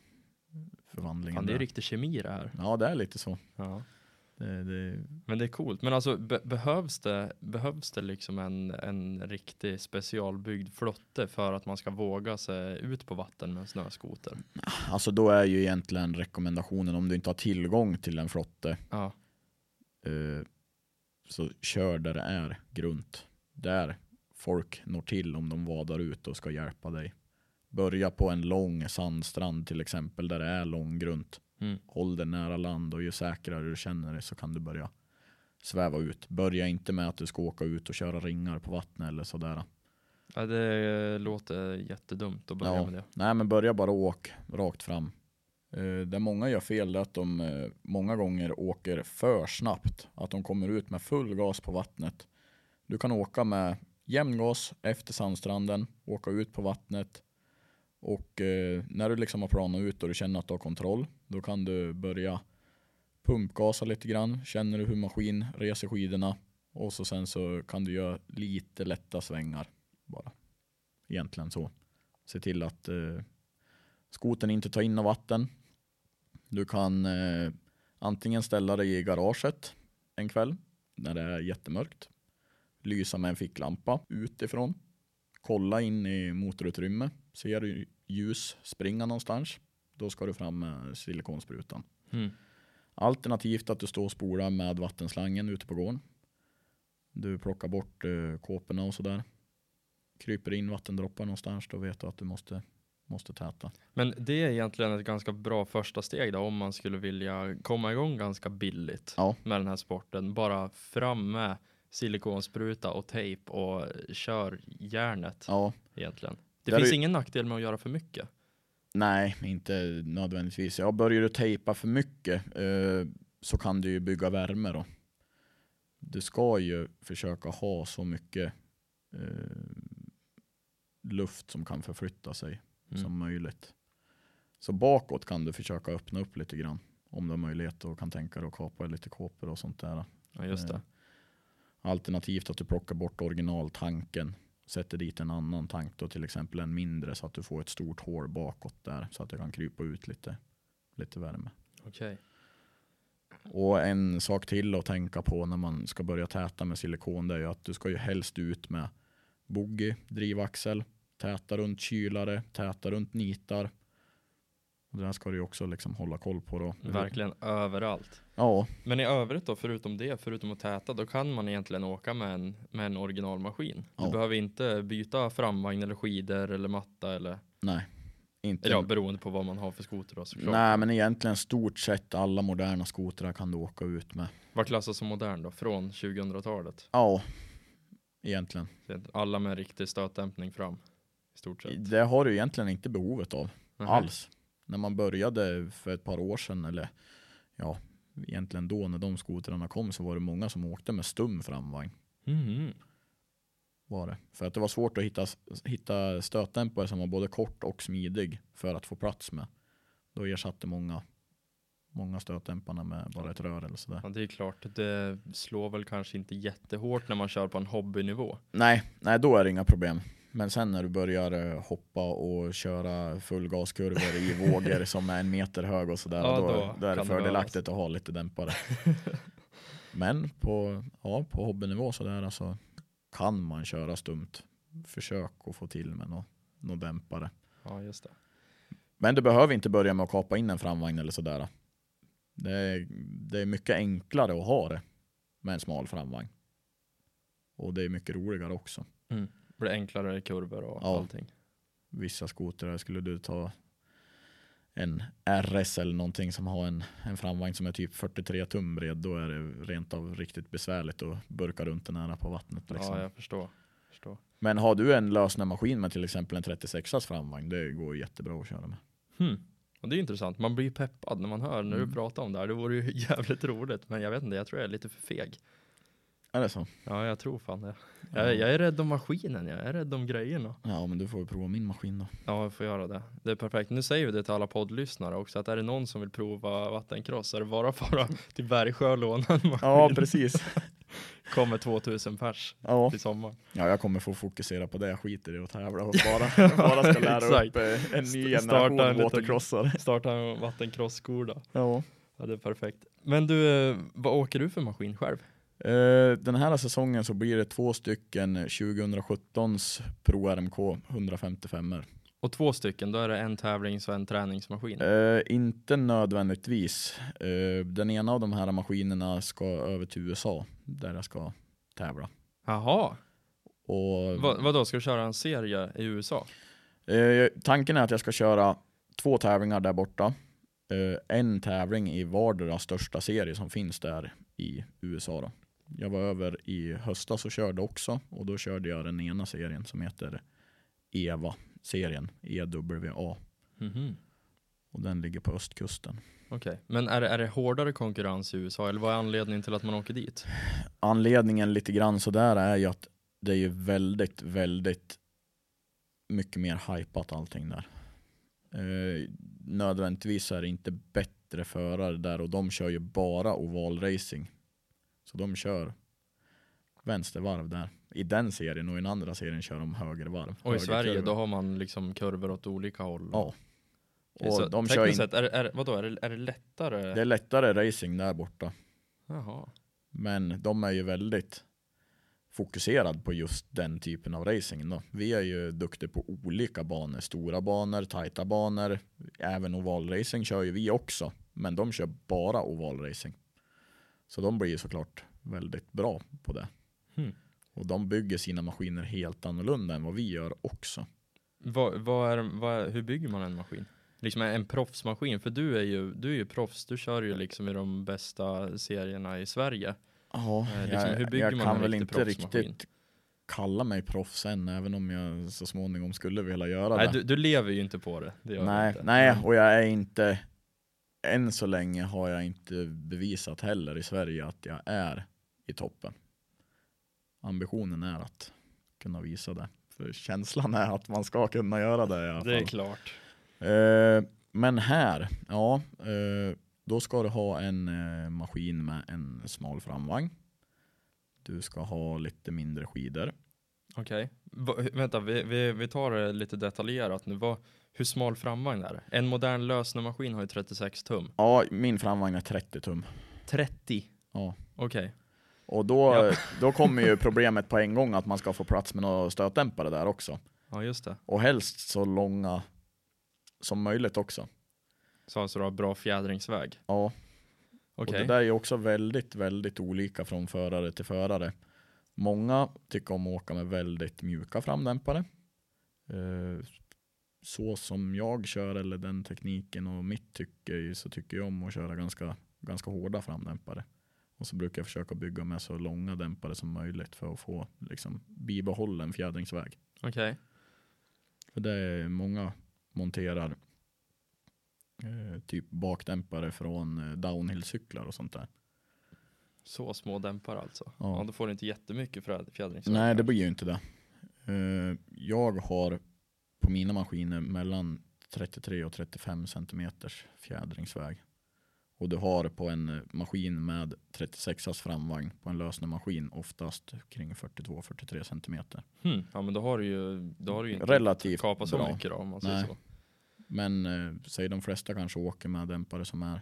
förvandlingen. Fan, det är där. riktig kemi det här. Ja det är lite så. Ja. Det, det, Men det är coolt. Men alltså be behövs det, behövs det liksom en, en riktig specialbyggd flotte för att man ska våga sig ut på vatten med en snöskoter? alltså då är ju egentligen rekommendationen om du inte har tillgång till en flotte Ja, eh, så kör där det är grunt. Där folk når till om de vadar ut och ska hjälpa dig. Börja på en lång sandstrand till exempel där det är långgrunt. Mm. Håll det nära land och ju säkrare du känner dig så kan du börja sväva ut. Börja inte med att du ska åka ut och köra ringar på vattnet eller sådär. ja det låter jättedumt att börja Ja. med det. Nej men börja bara åk rakt fram. Eh, det många gör fel är att de eh, många gånger åker för snabbt. Att de kommer ut med full gas på vattnet. Du kan åka med jämn gas efter sandstranden, åka ut på vattnet. Och eh, när du liksom har planat ut och du känner att du har kontroll, då kan du börja pumpgasa lite grann. Känner du hur maskin reser skidorna och så sen så kan du göra lite lätta svängar bara. Egentligen så. Se till att eh, skoten inte tar in något vatten. Du kan eh, antingen ställa dig i garaget en kväll när det är jättemörkt. Lysa med en ficklampa utifrån. Kolla in i motorutrymme. Ser du ljus springa någonstans, då ska du fram med silikonsprutan. Mm. Alternativt att du står och spolar med vattenslangen ute på gården. Du plockar bort eh, kåporna och sådär. Kryper in vattendroppar någonstans, då vet du att du måste, måste täta. Men det är egentligen ett ganska bra första steg då om man skulle vilja komma igång ganska billigt Ja. med den här sporten. Bara fram med silikonspruta och tejp och kör järnet Ja, egentligen. Det Där finns är- ingen nackdel med att göra för mycket. Nej, inte nödvändigtvis. Ja, börjar du tejpa för mycket eh, så kan du ju bygga värme då. Du ska ju försöka ha så mycket eh, luft som kan förflytta sig Mm. som möjligt. Så bakåt kan du försöka öppna upp lite grann om du har möjlighet och kan tänka dig att kapa lite kåpor och sånt där. Ja, just det. Eh, Alternativt att du plockar bort originaltanken, sätter dit en annan tank då till exempel en mindre så att du får ett stort hål bakåt där så att det kan krypa ut lite, lite värme. Okej. Och en sak till att tänka på när man ska börja täta med silikon det är ju att du ska ju helst ut med bogey, drivaxel, täta runt kylare, täta runt nitar. Och det här ska du ju också liksom hålla koll på då. Verkligen överallt. Ja, Men i övrigt då, förutom det, förutom att täta, då kan man egentligen åka med en, med en originalmaskin. Du Ja. behöver inte byta framvagn eller skidor eller matta eller, nej. Inte, ja, beroende på vad man har för skoter då såklart. nej men egentligen stort sett alla moderna skotrar kan du åka ut med. Vad klassas som modern då? Från 2000-talet? Ja, egentligen. Alla med riktig stötdämpning fram, i stort sett. Det har du egentligen inte behovet av Nähä. alls. När man började för ett par år sedan, eller ja, egentligen då när de skotrarna kom så var det många som åkte med stum framvagn. Mhm. Var det. För att det var svårt att hitta, hitta stötdämpare som var både kort och smidig för att få plats med. Då ersatte många, många stötdämparna med bara ett rör eller sådär. Ja, det är klart. Det slår väl kanske inte jättehårt när man kör på en hobbynivå. Nej, nej, då är det inga problem. Men sen när du börjar eh, hoppa och köra fullgaskurvor i vågor som är en meter hög och sådär, Ja, då, då då, är det fördelaktigt att ha lite dämpare. Men på, ja, på hobbynivå sådär alltså, kan man köra stumt. Försök att få till med något nå dämpare. Ja, just det. Men du behöver inte börja med att kapa in en framvagn eller sådär. Det är, det är mycket enklare att ha det med en smal framvagn. Och det är mycket roligare också. Blir enklare kurvor och Ja. allting. Vissa skotrar skulle du ta en RS eller någonting som har en, en framvagn som är typ 43 tum bred, då är det rent av riktigt besvärligt att burka runt den nära på vattnet. Liksom. Ja, jag förstår. förstår. Men har du en lösnämmaskin med till exempel en 36as framvagn, det går jättebra att köra med. Hmm. Och det är intressant. Man blir peppad när man hör när Mm. du pratar om det här. Det vore ju jävligt roligt. Men jag vet inte, jag tror jag är lite för feg. Är det så? Ja, jag tror fan det. Ja. Jag, jag är rädd om maskinen, jag är rädd om grejerna. Ja, men du får ju prova min maskin då. Ja, jag får göra det. Det är perfekt. Nu säger vi det till alla poddlyssnare också, att är det någon som vill prova vattencross, är det bara fara till Bergsjö och låna en maskin. Ja, precis. Kommer 2000 pers Ja. till sommar. ja, jag kommer få fokusera på det. Jag skiter i att tävla och bara, bara ska lära upp eh, en ny St- starta en generation watercrossare. Starta en vattencross-skola. Ja. Ja, det är perfekt. Men du, eh, vad åker du för maskin själv? Eh, Den här säsongen så blir det två stycken 2017s Pro RMK 155 er Och två stycken, då är det en tävlings och en träningsmaskin. Eh, inte nödvändigtvis. Eh, den ena av de här maskinerna ska över till USA där jag ska tävla. Jaha, Och, vad, vadå, ska du köra en serie i USA? eh, tanken är att jag ska köra två tävlingar där borta. Eh, en tävling i vardera största serie som finns där i USA. Då. Jag var över i höstas och körde också och då körde jag den ena serien som heter EVA-serien, EWA. Mhm. Och den ligger på östkusten. Okej, men är det, är det hårdare konkurrens i USA eller vad är anledningen till att man åker dit? Anledningen lite grann sådär är ju att det är ju väldigt, väldigt mycket mer hypat allting där. Eh, nödvändigtvis är det inte bättre förare där och de kör ju bara ovalracing. Så de kör vänstervarv där. I den serien och i den andra serien kör de högervarv. Och i Sverige högerkurva. då har man liksom kurvor åt olika håll. Ja. Och så de kör in, sett, är, är, vadå, är, det, är det lättare? det är lättare racing där borta. Jaha. Men de är ju väldigt fokuserad på just den typen av racing. Då. Vi är ju duktiga på olika banor, stora banor, tajta banor. Även ovalracing kör ju vi också, men de kör bara ovalracing. Så de blir ju såklart väldigt bra på det. Hmm. Och de bygger sina maskiner helt annorlunda än vad vi gör också. Vad, vad är, vad är, hur bygger man en maskin? Liksom en, proffsmaskin, för du är, ju, du är ju proffs, du kör ju liksom i de bästa serierna i Sverige. Ja, Eh, liksom, jag, hur bygger jag man kan en väl inte riktigt kalla mig proffs än, även om jag så småningom skulle vilja göra Nej, det. du, du lever ju inte på det. det Nej, nej, och jag är inte, än så länge har jag inte bevisat heller i Sverige att jag är i toppen. Ambitionen är att kunna visa det. För känslan är att man ska kunna göra det i alla Det är fall. klart. Eh, men här, ja, eh, då ska du ha en eh, maskin med en smal framvagn. Du ska ha lite mindre skidor. Okej. Va- Vänta, vi, vi, vi tar det lite detaljerat nu. Vad, hur smal framvagn är det? En modern lösnummermaskin har ju 36 tum. Ja, min framvagn är 30 tum. 30? Ja. Okej. Och då, Ja. då kommer ju problemet på en gång att man ska få plats med några stötdämpare där också. Ja, just det. Och helst så långa som möjligt också. Så alltså du har bra fjädringsväg. Ja, Okej. och det där är ju också väldigt, väldigt olika från förare till förare. Många tycker om att åka med väldigt mjuka framdämpare. Så som jag kör eller den tekniken och mitt tycke så tycker jag om att köra ganska, ganska hårda framdämpare. Och så brukar jag försöka bygga med så långa dämpare som möjligt för att få liksom, bibehållen fjädringsväg. Okej. För det är många monterar eh, typ bakdämpare från eh, downhillcyklar och sånt där. Så små dämpare alltså. Ja. Ja, då får du inte jättemycket fjäd- fjädringsväg. Nej, det blir ju inte det. Eh, jag har på mina maskiner mellan 33 och 35 centimeters fjädringsväg. Och du har på en maskin med 36as framvagn på en lösnummermaskin oftast kring 42-43 centimeter. Hmm. Ja, men då har du ju, då har du ju inte Relativt kapat så bra. mycket då, om man säger Nej. så. Men eh, säg de flesta kanske åker med dämpare som är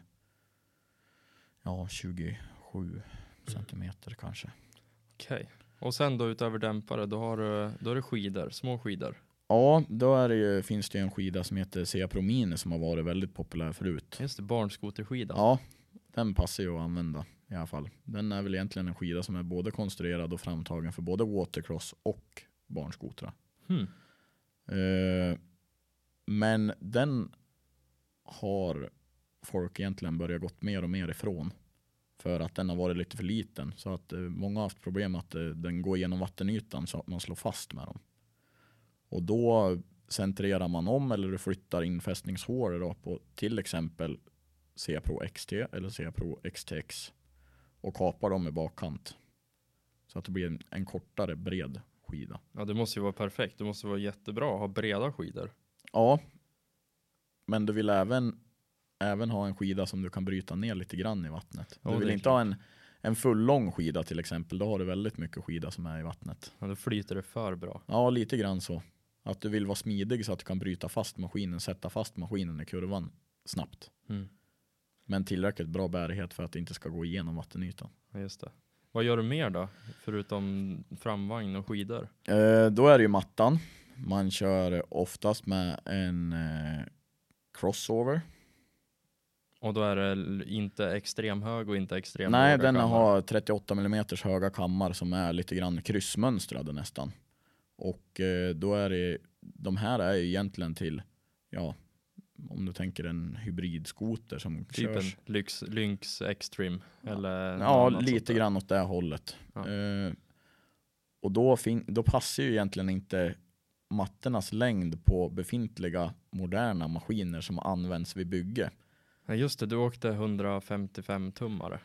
ja, 27 centimeter kanske. Okej. Och sen då utöver dämpare, då har du, då är det skidor, små skidor. Ja, då är det ju, finns det ju en skida som heter Sea Pro Mini som har varit väldigt populär förut. Just det, barnskoterskidan. Ja, den passar ju att använda i alla fall. Den är väl egentligen en skida som är både konstruerad och framtagen för både watercross och barnskotrar. Hmm. Eh, men den har folk egentligen börjat gått mer och mer ifrån. För att den har varit lite för liten. Så att eh, många har haft problem att eh, den går genom vattenytan så att man slår fast med dem. Och då centrerar man om eller du flyttar infästningshålet då på till exempel C-Pro XT eller C-Pro XTX och kapar dem i bakkant. Så att det blir en, en kortare bred skida. Ja, det måste ju vara perfekt. Det måste vara jättebra att ha breda skidor. Ja, men du vill även, även ha en skida som du kan bryta ner lite grann i vattnet. Ja, du vill det är inte ha en, en full lång skida till exempel. Då har du väldigt mycket skida som är i vattnet. Ja, då flyter det för bra. Ja, lite grann så. Att du vill vara smidig så att du kan bryta fast maskinen, sätta fast maskinen i kurvan snabbt. Mm. Men tillräckligt bra bärighet för att det inte ska gå igenom vattenytan. Just det. Vad gör du mer då? Förutom framvagn och skidor? Eh, då är det ju mattan. Man kör oftast med en eh, crossover. Och då är det inte extrem hög och inte extrem Nej, den kammar. har 38 mm höga kammar som är lite grann kryssmönstrade nästan. Och eh, då är det, de här är egentligen till, ja, om du tänker en hybridskoter som Typ körs. en Lynx, Lynx Extreme eller Ja, annat sånt lite grann åt det hållet. Ja. Eh, och då, fin- då passar ju egentligen inte mattornas längd på befintliga moderna maskiner som används vid bygge. Ja, just det, du åkte 155 tummare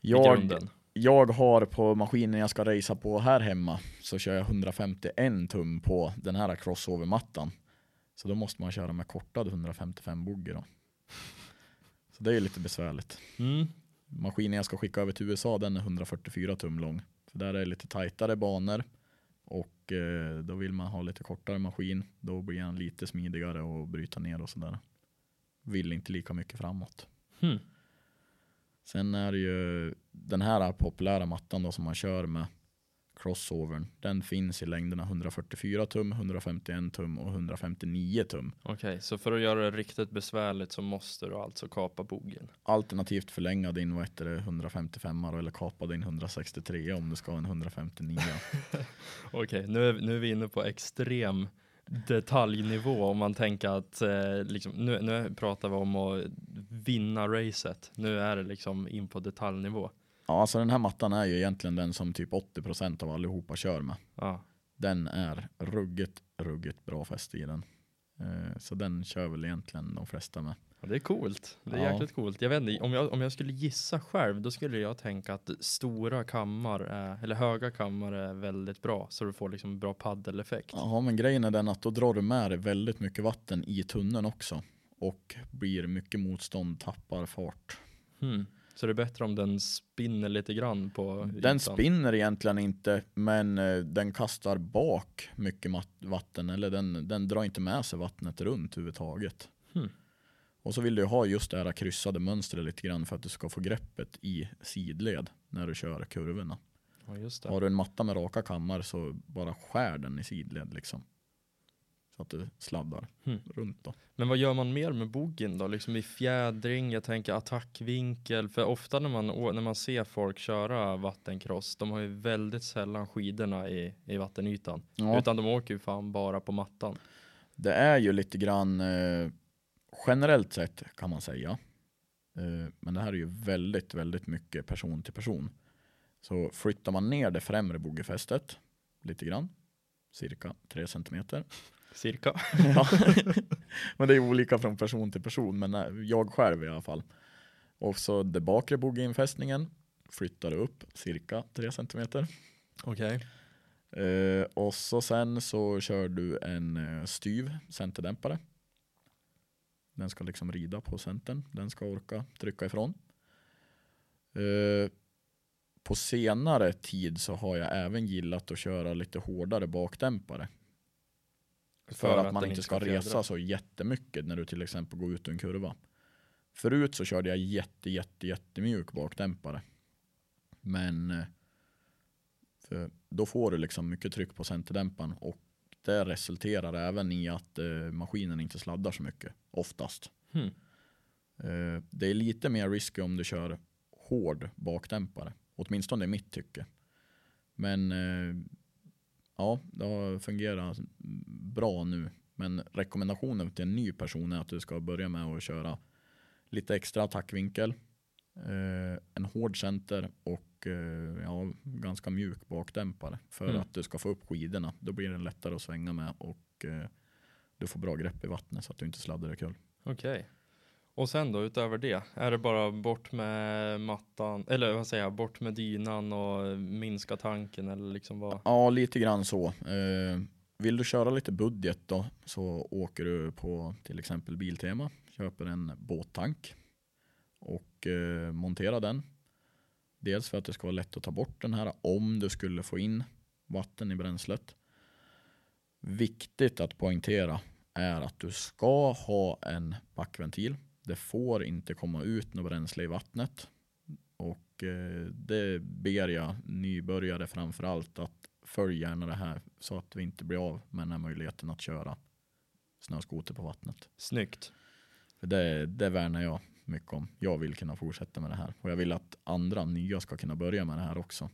i Jag, grunden. Jag har på maskinen jag ska racea på här hemma så kör jag 151 tum på den här crossover-mattan. Så då måste man köra med kortad 155 bogey då. Så det är lite besvärligt. Mm. Maskinen jag ska skicka över till USA den är 144 tum lång. Så där är det lite tajtare banor och eh, då vill man ha lite kortare maskin. Då blir den lite smidigare att bryta ner och sådär. Vill inte lika mycket framåt. Hmm. Sen är det ju den här populära mattan då som man kör med crossovern. Den finns i längderna 144 tum, 151 tum och 159 tum. Okej, så för att göra det riktigt besvärligt så måste du alltså kapa bogen. Alternativt förlänga din vad heter det, 155 eller kapa din 163 om du ska ha en 159. Okej, nu, är, nu är vi inne på extrem detaljnivå om man tänker att eh, liksom, nu, nu pratar vi om att vinna racet. Nu är det liksom in på detaljnivå. Ja, alltså den här mattan är ju egentligen den som typ 80% av allihopa kör med. Ja, Den är ruggigt, ruggigt bra fäste i den. Eh, Så den kör väl egentligen de flesta med. Det är coolt. Det är Ja. jäkligt coolt. Jag vet inte, om jag, om jag skulle gissa själv, då skulle jag tänka att stora kammar, är, eller höga kammar är väldigt bra. Så du får liksom bra paddeleffekt. Ja, men grejen är den att då drar du med dig väldigt mycket vatten i tunneln också. Och blir mycket motstånd, tappar fart. Hmm. Så det är bättre om den spinner lite grann på Den ytan. spinner egentligen inte, men eh, den kastar bak mycket vatten. Eller den, den drar inte med sig vattnet runt överhuvudtaget. Och så vill du ha just det här kryssade mönstret lite grann för att du ska få greppet i sidled när du kör kurvorna. Ja, just det. Har du en matta med raka kammar så bara skär den i sidled liksom. Så att du sladdar Hmm. runt då. Men vad gör man mer med boggen då? Liksom i fjädring, jag tänker attackvinkel. För ofta när man, när man ser folk köra vattencross, de har ju väldigt sällan skidorna i, i vattenytan. Ja, Utan de åker ju fan bara på mattan. det är ju lite grann eh, generellt sett kan man säga. Eh, men det här är ju väldigt, väldigt mycket person till person. Så flyttar man ner det främre boggefästet lite grann, cirka 3 centimeter. Cirka. Ja. men det är olika från person till person, men eh, jag själv i alla fall. Och så det bakre boggeinfästningen flyttar du upp cirka 3 centimeter. Okej. Eh, och så sen så kör du en styv centerdämpare. Den ska liksom rida på centern. Den ska orka trycka ifrån. Eh, på senare tid så har jag även gillat att köra lite hårdare bakdämpare. För, att, man den inte ska fjädra. resa så jättemycket när du till exempel går ut ur en kurva. Förut så körde jag jätte, jätte, jättemjuk bakdämpare. Men eh, för då får du liksom mycket tryck på centerdämparen och det resulterar även i att eh, maskinen inte sladdar så mycket, oftast. Hmm. Eh, det är lite mer risky om du kör hård bakdämpare. Åtminstone i mitt tycke. Men eh, ja, det har fungerat bra nu. Men rekommendationen till en ny person är att du ska börja med att köra lite extra attackvinkel, eh, en hård center och ja, ganska mjuk bakdämpare för Mm. att du ska få upp skidorna. Då blir den lättare att svänga med och du får bra grepp i vattnet så att du inte sladdar omkull. Okej. Och sen då utöver det, är det bara bort med mattan, eller vad säger jag, bort med dynan och minska tanken eller liksom vad? Ja, lite grann så. Eh, vill du köra lite budget då så åker du på till exempel Biltema, köper en båttank och eh, monterar den. Dels för att det ska vara lätt att ta bort den här om du skulle få in vatten i bränslet. Viktigt att poängtera är att du ska ha en backventil. Det får inte komma ut något bränsle i vattnet. Och eh, det ber jag nybörjare framför allt att följ gärna det här så att vi inte blir av med den här möjligheten att köra snöskoter på vattnet. Snyggt. För det, det värnar jag mycket om. Jag vill kunna fortsätta med det här och jag vill att andra nya ska kunna börja med det här också.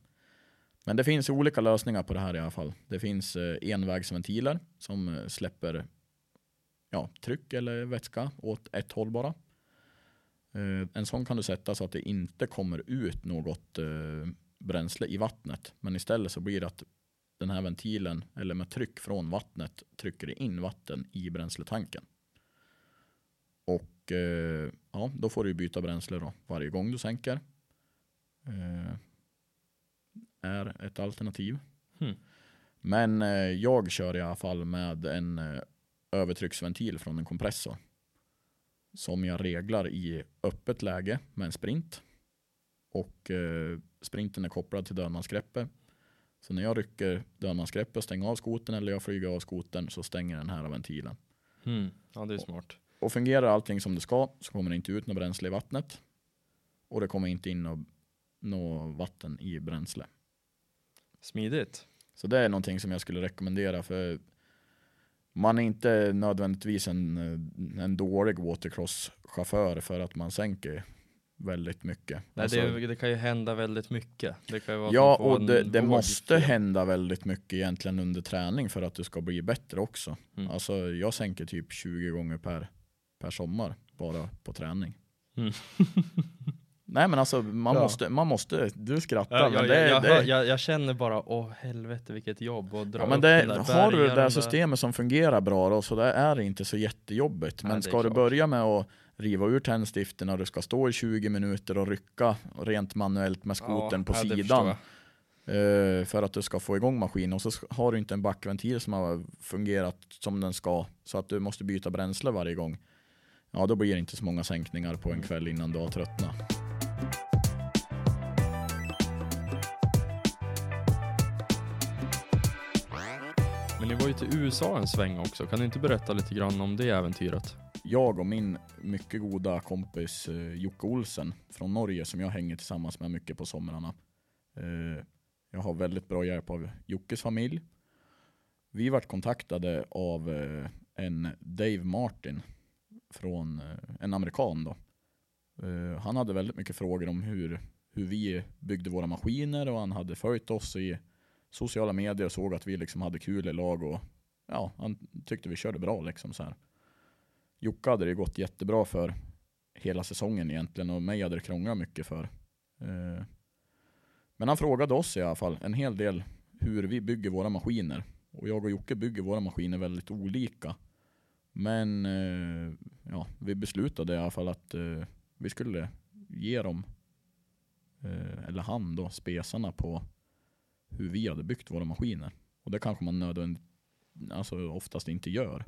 Men det finns olika lösningar på det här i alla fall. Det finns eh, envägsventiler som eh, släpper ja, tryck eller vätska åt ett håll bara. Eh, en sån kan du sätta så att det inte kommer ut något bränsle i vattnet. Men istället så blir det att den här ventilen, eller med tryck från vattnet, trycker in vatten i bränsletanken. Och ja, då får du byta bränsle då varje gång du sänker. Är ett alternativ. Hmm. Men eh, jag kör i alla fall med en eh, övertrycksventil från en kompressor. Som jag reglar i öppet läge med en sprint. Och eh, sprinten är kopplad till dödmansgreppet. Så när jag rycker dödmansgreppet och stänger av skoten eller jag flyger av skoten så stänger den här ventilen. Mm. Ja, det är smart. Och fungerar allting som det ska så kommer det inte ut något bränsle i vattnet. Och det kommer inte in något, något vatten i bränsle. Smidigt. Så det är någonting som jag skulle rekommendera för man är inte nödvändigtvis en, en dålig watercross-chaufför för att man sänker väldigt mycket. Nej, Alltså, det, det kan ju hända väldigt mycket. Ja, och det, det måste fel. hända väldigt mycket egentligen under träning för att du ska bli bättre också. Mm. Alltså jag sänker typ 20 gånger per, per sommar bara på träning. Mm. Nej men alltså man, Ja. måste, man måste, du skrattar Ja, men jag, det, jag, jag, det, jag, jag känner bara, åh helvete vilket jobb att dra Ja, men upp det, där har du det där systemet som fungerar bra då, så där är det inte så jättejobbigt. Nej, Men det är ska du börja med att riva ur tändstiften och du ska stå i 20 minuter och rycka rent manuellt med skoten på det sidan eh, för att du ska få igång maskinen och så har du inte en backventil som har fungerat som den ska så att du måste byta bränsle varje gång. Ja, då blir det inte så många sänkningar på en kväll innan du har tröttnat. Men ni var ju till USA en sväng också. Kan du inte berätta lite grann om det äventyret? jag och min mycket goda kompis eh, Jocke Olsen från Norge som jag hänger tillsammans med mycket på somrarna. Eh, jag har väldigt bra hjälp av Jockes familj. Vi vart kontaktade av eh, en Dave Martin från en amerikan då. Han hade väldigt mycket frågor om hur, hur vi byggde våra maskiner och han hade följt oss i sociala medier och såg att vi liksom hade kul i lag och ja, han tyckte vi körde bra liksom så här. Jocke hade det gått jättebra för hela säsongen egentligen och mig hade det krånglat mycket för. Eh, men han frågade oss i alla fall en hel del hur vi bygger våra maskiner. Och jag och Jocke bygger våra maskiner väldigt olika. Men eh, ja, vi beslutade i alla fall att eh, vi skulle ge dem, eller han då, spesarna på hur vi hade byggt våra maskiner. Och det kanske man nödvändigt, alltså oftast inte gör.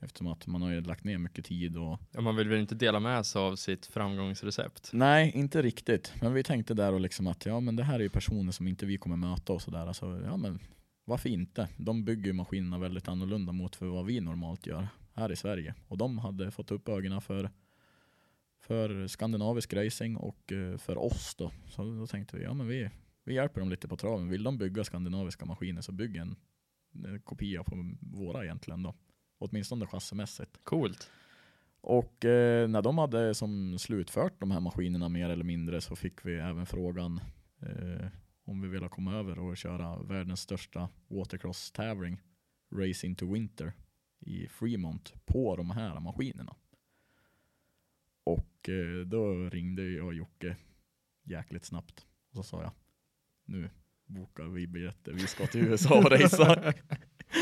Eftersom att man har ju lagt ner mycket tid och Ja, man vill väl inte dela med sig av sitt framgångsrecept? Nej, inte riktigt. Men vi tänkte där och liksom att ja, men det här är ju personer som inte vi kommer möta och sådär. Alltså, ja, men varför inte? De bygger ju maskinerna väldigt annorlunda mot för vad vi normalt gör här i Sverige. Och de hade fått upp ögonen för, för skandinavisk racing och eh, för oss då. Så då tänkte vi, ja men vi, vi hjälper dem lite på traven. Vill de bygga skandinaviska maskiner så bygg en, en kopia på våra egentligen då. Åtminstone chassimässigt. Coolt. Och eh, när de hade som slutfört de här maskinerna mer eller mindre så fick vi även frågan eh, om vi ville komma över och köra världens största watercross-tävling, Race into Winter, i Fremont på de här maskinerna. Och eh, då ringde jag Jocke jäkligt snabbt och så sa jag nu bokar vi biljetter, vi ska till USA och racea.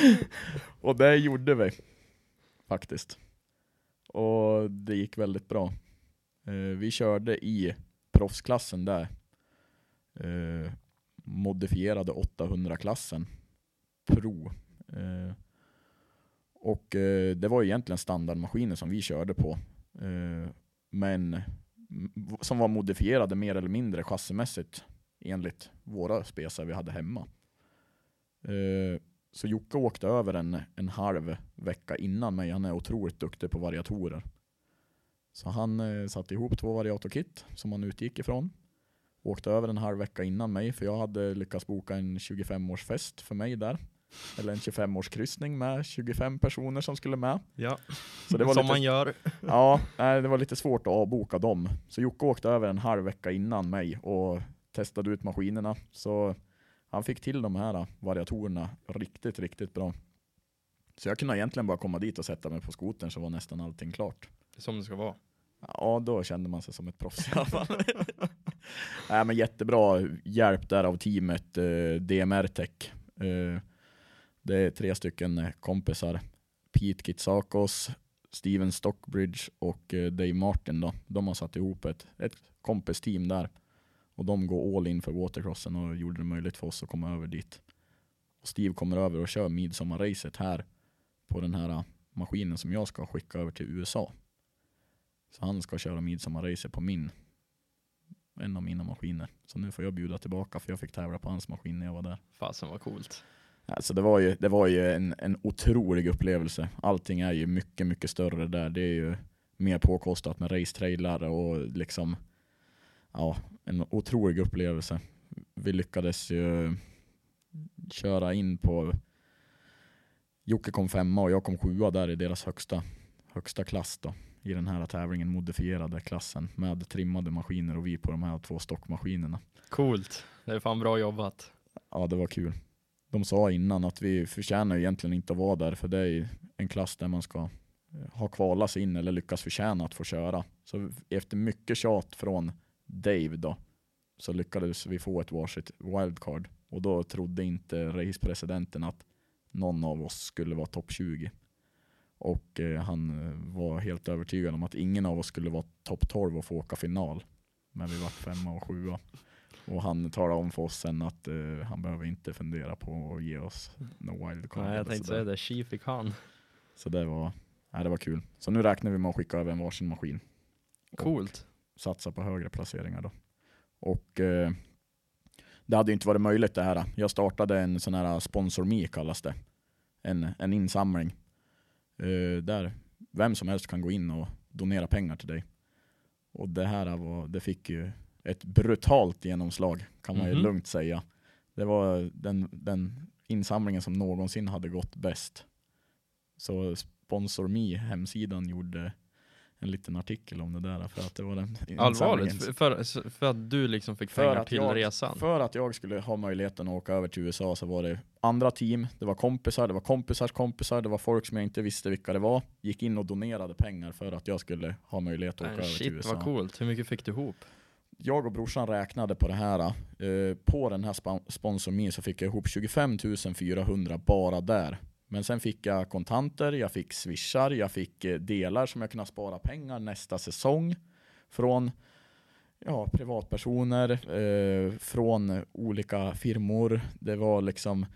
och det gjorde vi faktiskt. Och det gick väldigt bra. Eh, vi körde i proffsklassen där. Eh, modifierade 800-klassen. Pro. Eh, och det var egentligen standardmaskiner som vi körde på. Men som var modifierade mer eller mindre chassimässigt enligt våra spesar vi hade hemma. Eh, så Jocke åkte över en, en halv vecka innan mig. Han är otroligt duktig på variatorer. Så han eh, satte ihop två variatorkit som han utgick ifrån. Åkte över en halv vecka innan mig för jag hade lyckats boka en 25-årsfest för mig där. Eller en 25-årskryssning med 25 personer som skulle med. Ja, Så det var som lite, man gör. Ja, det var lite svårt att avboka dem. Så Jocke åkte över en halv vecka innan mig och testade ut maskinerna. Så han fick till de här variatorerna riktigt, riktigt bra. Så jag kunde egentligen bara komma dit och sätta mig på skotern så var nästan allting klart. Som det ska vara. Ja, då kände man sig som ett proffs i alla fall. Nej, men jättebra hjälp där av teamet eh, DMR Tech. Eh, det är tre stycken kompisar. Pete Kitsakos, Steven Stockbridge och eh, Dave Martin. Då. De har satt ihop ett, ett kompisteam där. Och de går all in för watercrossen och gjorde det möjligt för oss att komma över dit. Och Steve kommer över och kör midsommarracet här på den här eh, maskinen som jag ska skicka över till USA. Så han ska köra midsommarracet på min, en av mina maskiner. Så nu får jag bjuda tillbaka för jag fick tävla på hans maskin när jag var där. Fasen vad coolt. Alltså det var ju, det var ju en, en otrolig upplevelse. Allting är ju mycket, mycket större där. Det är ju mer påkostat med racetrailar och liksom, ja, en otrolig upplevelse. Vi lyckades ju köra in på, Jocke kom femma och jag kom sjua där i deras högsta, högsta klass då. I den här tävlingen, modifierade klassen med trimmade maskiner och vi på de här två stockmaskinerna. Coolt. Det är fan bra jobbat. Ja, det var kul. De sa innan att vi förtjänar egentligen inte att vara där, för det är en klass där man ska ha kvalat sig in eller lyckas förtjäna att få köra. Så efter mycket tjat från Dave då, så lyckades vi få ett varsitt wildcard. Och då trodde inte racepresidenten att någon av oss skulle vara topp 20. Och eh, han eh, var helt övertygad om att ingen av oss skulle vara topp 12 och få åka final. Men vi var femma och sjua. Och han talade om för oss sen att eh, han behöver inte fundera på att ge oss no wildcard. Nej, jag tänkte säga det. Chi fick han. Så det var, nej, det var kul. Så nu räknar vi med att skicka över en varsin maskin. Coolt. Satsa på högre placeringar då. Och eh, det hade inte varit möjligt det här. Jag startade en sån här sponsor me kallas det. En, en insamling. Eh, där vem som helst kan gå in och donera pengar till dig. Och det här var, det fick ju ett brutalt genomslag kan man ju Mhm. lugnt säga. Det var den, den insamlingen som någonsin hade gått bäst. Så Sponsor Me, hemsidan, gjorde en liten artikel om det där för att det var den Allvarligt? För, för, att du liksom fick för pengar att, till jag, resan? för att jag skulle ha möjligheten att åka över till USA så var det andra team, det var kompisar, det var kompisars kompisar, det var folk som jag inte visste vilka det var. Gick in och donerade pengar för att jag skulle ha möjlighet att åka Men över till shit USA. vad coolt. Hur mycket fick du ihop? Jag och brorsan räknade på det här. Eh, på den här spa- Sponsor Me så fick jag ihop 25 400 bara där. Men sen fick jag kontanter, jag fick swishar, jag fick eh, delar som jag kunde spara pengar nästa säsong. Från ja, privatpersoner, eh, från olika firmor. Det var liksom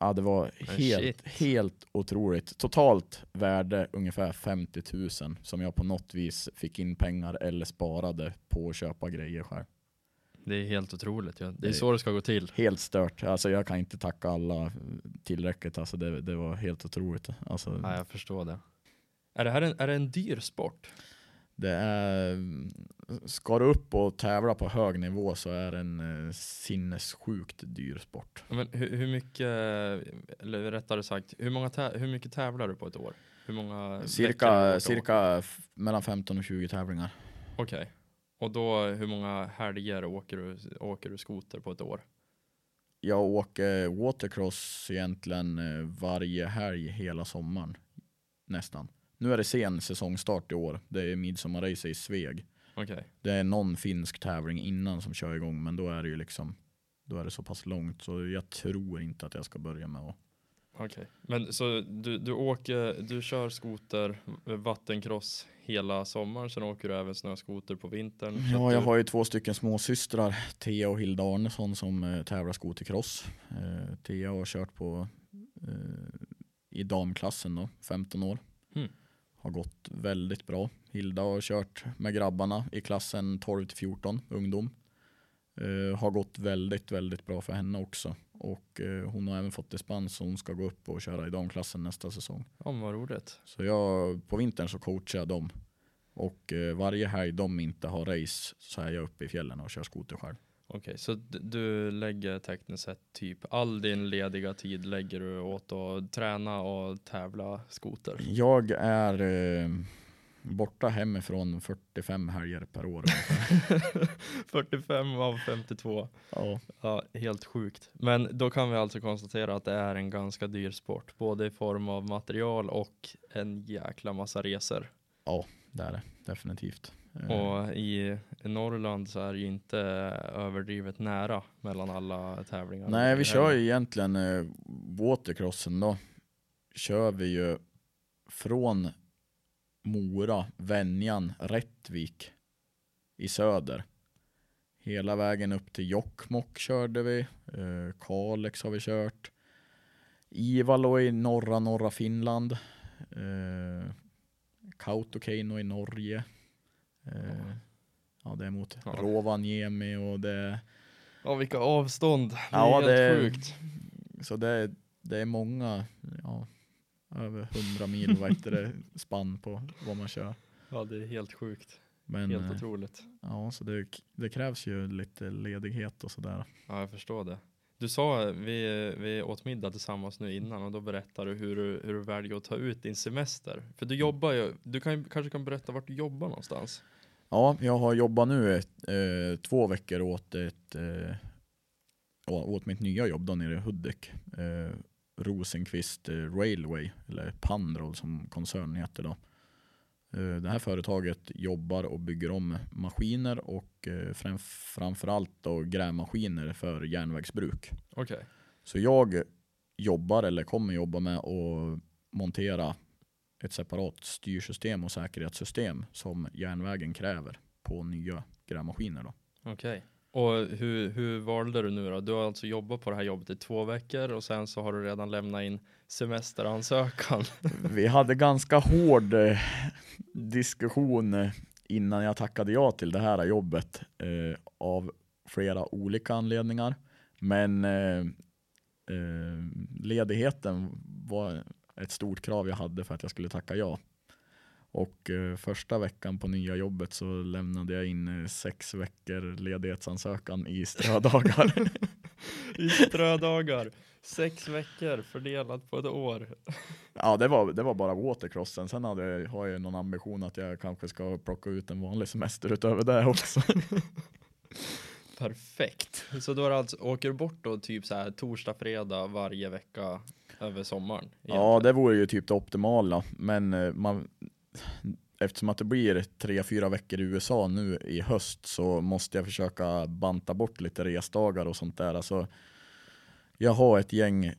Ja, det var Men helt, shit. helt otroligt. Totalt värde ungefär 50 000 som jag på något vis fick in pengar eller sparade på att köpa grejer själv. Det är helt otroligt. Ja. Det är så det ska gå till. Helt stört. Alltså jag kan inte tacka alla tillräckligt. Alltså det, det var helt otroligt. Alltså Ja, jag förstår det. Är det här en, är det en dyr sport? det är ska du upp och tävla på hög nivå så är det en eh, sinnessjukt dyr sport. Men hur, hur mycket, eller rättare sagt, hur, många hur mycket tävlar du på ett år? Hur många Cirka, cirka mellan 15 och 20 tävlingar. Okej. Och då, hur många helger åker du, åker du skoter på ett år? Jag åker watercross egentligen eh, varje helg hela sommaren. Nästan. Nu är det sen säsongstart i år. Det är midsommarrace i Sveg. Okej. Det är någon finsk tävling innan som kör igång, men då är det ju liksom då är det så pass långt så jag tror inte att jag ska börja med att Okej. Men så du, du åker, du kör skoter, eh, vattencross hela sommaren, sen åker du även snöskoter på vintern? Ja, jag har ju två stycken småsystrar, Thea och Hilda Arnesson som eh, tävlar skotercross. Eh, Thea har kört på eh, i damklassen då, 15 år. Mm. Har gått väldigt bra. Hilda har kört med grabbarna i klassen 12 till 14, ungdom. Eh, har gått väldigt, väldigt bra för henne också. Och eh, hon har även fått dispens så hon ska gå upp och köra i damklassen nästa säsong. Ja, vad roligt. Så jag, på vintern så coachar jag dem. Och eh, varje helg de inte har race så är jag uppe i fjällen och kör skoter själv. Okej, så d- du lägger tekniskt sett typ all din lediga tid lägger du åt att träna och tävla skoter? Jag är eh, borta hemifrån 45 helger per år. ungefär. 45 av 52. ja. Ja, helt sjukt. Men då kan vi alltså konstatera att det är en ganska dyr sport, både i form av material och en jäkla massa resor. det är det definitivt. Eh, Och i Norrland så är det ju inte överdrivet nära mellan alla tävlingar. Nej, vi Eller- kör ju egentligen eh, watercrossen då. Kör vi ju från Mora, Venjan, Rättvik i söder. Hela vägen upp till Jokkmokk körde vi. Eh, Kalix har vi kört. Ivalo i norra, norra Finland. Eh, Kautokeino i Norge. Eh, ja, det är mot Ja. Rovaniemi och det Ja, vilka avstånd. Det är Ja, helt det är- sjukt. Så det är, det är många, över 100 mil vad heter det, spann på vad man kör. Ja, det är helt sjukt. Men Helt eh, otroligt. ja, så det, det krävs ju lite ledighet och sådär. Ja, jag förstår det. Du sa, vi, vi åt middag tillsammans nu innan och då berättade du hur, du hur du väljer att ta ut din semester. För du jobbar ju, du kan, kanske kan berätta vart du jobbar någonstans? Ja, jag har jobbat nu ett, eh, två veckor åt ett eh, åt mitt nya jobb då nere i Hudik. Eh, Rosenqvist eh, Railway, eller Pandroll som koncernen heter då. Eh, det här företaget jobbar och bygger om maskiner och eh, fram, framförallt då grävmaskiner för järnvägsbruk. Okej. Så jag jobbar eller kommer jobba med att montera ett separat styrsystem och säkerhetssystem som järnvägen kräver på nya grävmaskiner. Då. Okej. Och hur, hur valde du nu då? Du har alltså jobbat på det här jobbet i två veckor och sen så har du redan lämnat in semesteransökan. Vi hade ganska hård eh, diskussion eh, innan jag tackade ja till det här jobbet eh, av flera olika anledningar. Men eh, eh, ledigheten var ett stort krav jag hade för att jag skulle tacka ja. Och eh, första veckan på nya jobbet så lämnade jag in eh, sex veckor ledighetsansökan i strödagar. I strödagar. Sex veckor fördelat på ett år. Ja, det var, det var bara watercrossen. Sen hade, jag- har jag någon ambition att jag kanske ska plocka ut en vanlig semester utöver det också. Perfekt. Så då alltså, åker du bort då typ så här torsdag, fredag varje vecka över sommaren? ja, egentligen? det vore ju typ det optimala. Men eh, man, eftersom att det blir tre, fyra veckor i USA nu i höst så måste jag försöka banta bort lite resdagar och sånt där. Alltså, jag har ett gäng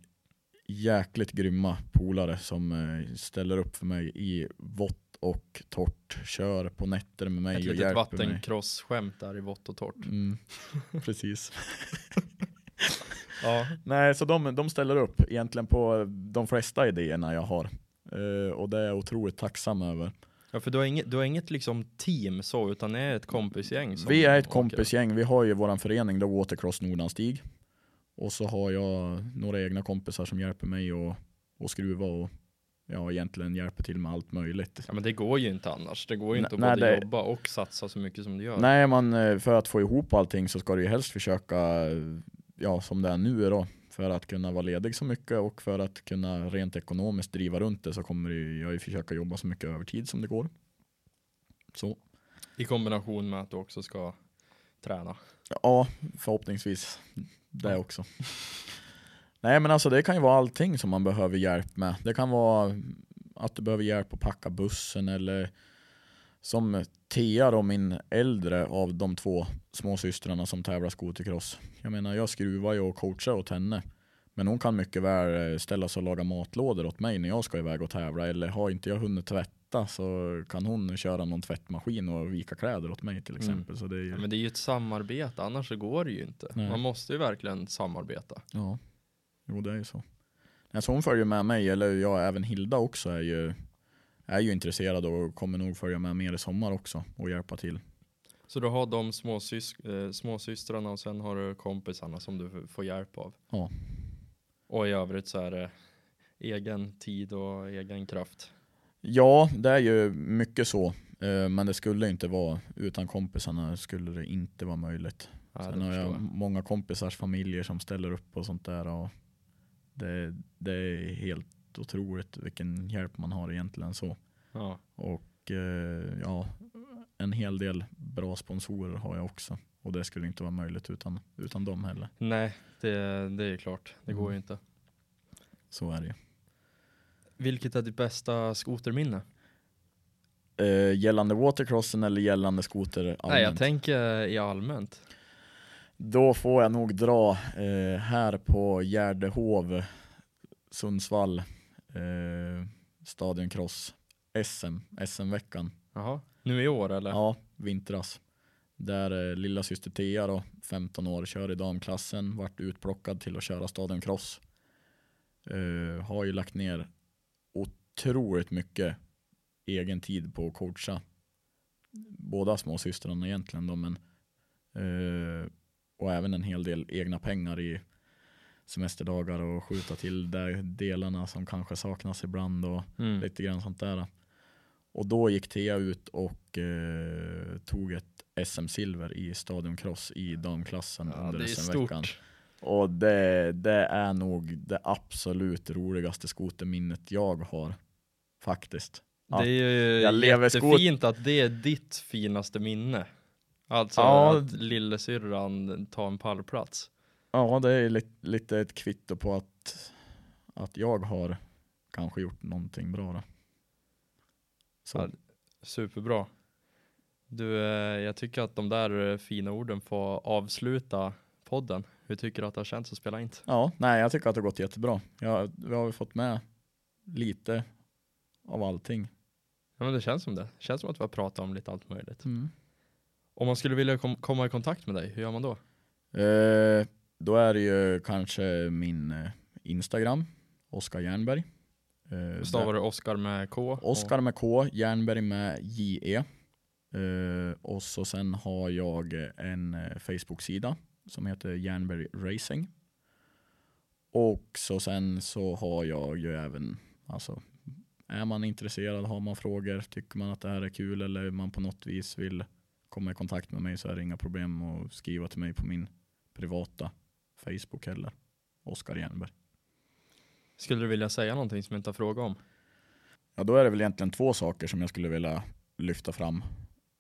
jäkligt grymma polare som eh, ställer upp för mig i vått och torrt, kör på nätter med mig Ett och litet hjälper mig. vattencross-skämt där i vått och torrt. Mm, precis. Ja, Nej, så de, de ställer upp egentligen på de flesta idéerna jag har. Eh, och det är jag otroligt tacksam över. ja för du har, inget, du har inget liksom team så, utan det är ett kompisgäng Vi är ett åker. kompisgäng. Vi har ju våran förening då Watercross Nordanstig. Och så har jag några egna kompisar som hjälper mig att, att skruva och ja, egentligen hjälper till med allt möjligt. Ja men det går ju inte annars. Det går ju inte att Nej, både det- jobba och satsa så mycket som du gör. Nej, man, eh, för att få ihop allting så ska du ju helst försöka, ja som det är nu då, för att kunna vara ledig så mycket och för att kunna rent ekonomiskt driva runt det så kommer jag ju försöka jobba så mycket övertid som det går. Så, I kombination med att du också ska träna. ja, förhoppningsvis det också. Nej men alltså det kan ju vara allting som man behöver hjälp med. Det kan vara att du behöver hjälp att packa bussen eller som Thea då, min äldre av de två småsystrarna som tävlar skotercross. Jag menar jag skruvar ju och coachar åt henne. Men hon kan mycket väl eh, ställa sig och laga matlådor åt mig när jag ska iväg och tävla. Eller har inte jag hunnit tvätta så kan hon köra någon tvättmaskin och vika kläder åt mig till Mm. exempel. Så det är ju, men det är ju ett samarbete, annars så går det ju inte. Nej. Man måste ju verkligen samarbeta. Ja, jo det är ju så. Nej, så hon följer med mig, eller ja, även Hilda också är ju, är ju intresserad och kommer nog följa med mer i sommar också och hjälpa till. Så du har de småsys eh, småsystrarna och sen har du kompisarna som du får hjälp av. Ja. Och i övrigt så är det egen tid och egen kraft. Ja, det är ju mycket så. eh, Men det skulle inte vara, utan kompisarna skulle det inte vara möjligt. Ja, Sen har jag jag. många kompisars familjer som ställer upp och sånt där. Och det, det är helt otroligt vilken hjälp man har egentligen så. Ja. Och eh, ja, en hel del bra sponsorer har jag också. Och det skulle inte vara möjligt utan, utan dem heller. Nej, det, det är klart. Det går Mm. ju inte. Så är det ju. Vilket är ditt bästa skoterminne? Eh, gällande watercrossen eller gällande skoter allmänt? Nej, jag tänker i allmänt. Då får jag nog dra eh, här på Gärdehov, Sundsvall, eh, Stadioncross, SM, SM-veckan. Jaha, nu i år eller? Ja, vintras. Där eh, lilla syster Thea då, 15 år, kör i damklassen, vart utplockad till att köra Stadioncross. Eh, har ju lagt ner otroligt mycket egen tid på att coacha båda småsystrarna egentligen då, men eh, och även en hel del egna pengar i semesterdagar och skjuta till de delarna som kanske saknas ibland och Mm. lite grann sånt där. Och då gick Thea ut och eh, tog ett SM-silver i stadioncross i damklassen Ja, under SM-veckan. Och det, det är nog det absolut roligaste skoterminnet jag har. Faktiskt. Ja, Det är ju jag jättefint att det är ditt finaste minne. Alltså Ja. att lillasyrran tar en pallplats. Ja, det är lite, lite ett kvitto på att, att jag har kanske gjort någonting bra. Då. Så. Ja, Superbra. Du, eh, jag tycker att de där eh, fina orden får avsluta podden. Hur tycker du att det har känts att spela in? Ja, nej, jag tycker att det har gått jättebra. Jag, vi har fått med lite av allting. Ja men det känns som det. Det känns som att vi har pratat om lite allt möjligt. Mm. Om man skulle vilja kom komma i kontakt med dig, hur gör man då? Eh, då är det ju kanske min eh, Instagram, Oskar Jernberg. Eh, Stavar du Oskar med K? Oskar med K, Jernberg med JE. Eh, och så sen har jag en eh, Facebook-sida som heter Jernberg Racing. Och så sen så har jag ju även, alltså är man intresserad, har man frågor, tycker man att det här är kul eller man på något vis vill komma i kontakt med mig så är det inga problem att skriva till mig på min privata Facebook heller. Oskar Jernberg. Skulle du vilja säga någonting som jag inte har frågat om? Ja, då är det väl egentligen två saker som jag skulle vilja lyfta fram.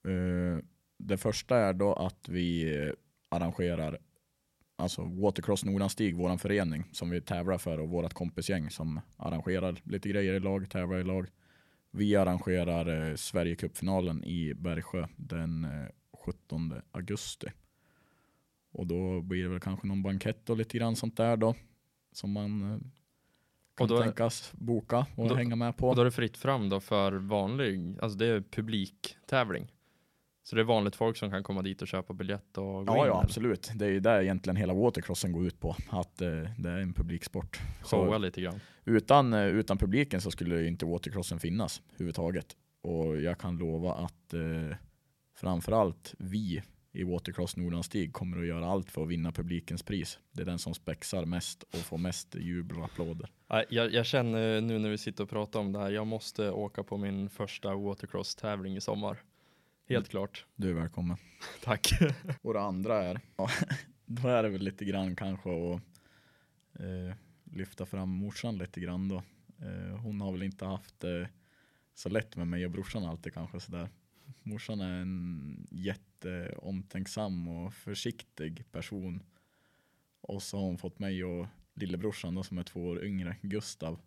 Eh, det första är då att vi eh, arrangerar alltså Watercross Nordanstig, vår förening som vi tävlar för och vårt kompisgäng som arrangerar lite grejer i lag, tävlar i lag. Vi arrangerar eh, Sverigecupfinalen i Bergsjö den eh, 17 augusti. Och då blir det väl kanske någon bankett och lite grann sånt där då som man eh, kan då tänkas boka och då- hänga med på. Och då är det fritt fram då för vanlig, alltså det är publiktävling. Så det är vanligt folk som kan komma dit och köpa biljett och gå Ja, in? ja eller? absolut. Det är ju där egentligen hela watercrossen går ut på. Att eh, det är en publiksport. Showa lite grann. utan, eh, utan publiken så skulle ju inte watercrossen finnas överhuvudtaget. Och jag kan lova att eh, framförallt vi i Watercross Nordanstig kommer att göra allt för att vinna publikens pris. Det är den som spexar mest och får mest jubel och applåder. Jag, jag känner nu när vi sitter och pratar om det här, jag måste åka på min första watercross-tävling i sommar. Helt Mm. klart. Du är välkommen. Tack. Och det andra är, ja, då är det väl lite grann kanske att eh, lyfta fram morsan lite grann då. Eh, hon har väl inte haft det så lätt med mig och brorsan alltid kanske sådär. Morsan är en jätteomtänksam och försiktig person. Och så har hon fått mig och lillebrorsan då, som är två år yngre, Gustav.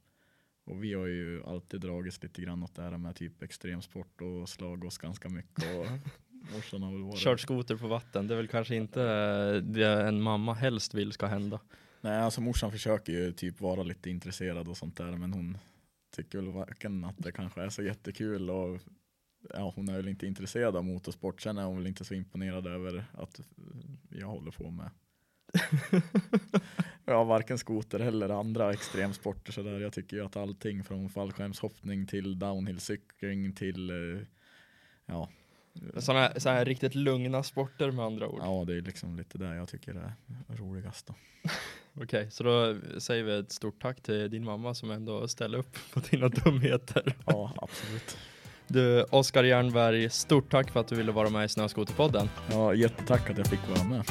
Och vi har ju alltid dragits lite grann åt det här med typ extremsport och slagits ganska mycket. Och morsan har väl varit Kört skoter på vatten, det är väl kanske inte eh, det en mamma helst vill ska hända. Nej, alltså morsan försöker ju typ vara lite intresserad och sånt där, men hon tycker väl varken att det kanske är så jättekul och ja, hon är väl inte intresserad av motorsport. Sen är hon väl inte så imponerad över att jag håller på med ja, varken skoter eller andra extremsporter sådär. Jag tycker ju att allting från fallskärmshoppning till downhillcykling till eh, ja, Sådana så här riktigt lugna sporter med andra ord. ja, det är liksom lite det jag tycker är roligast. Okej, så då säger vi ett stort tack till din mamma som ändå ställer upp på dina dumheter. Ja, absolut. Du, Oskar Jernberg, stort tack för att du ville vara med i Snöskoterpodden. Ja, jättetack att jag fick vara med.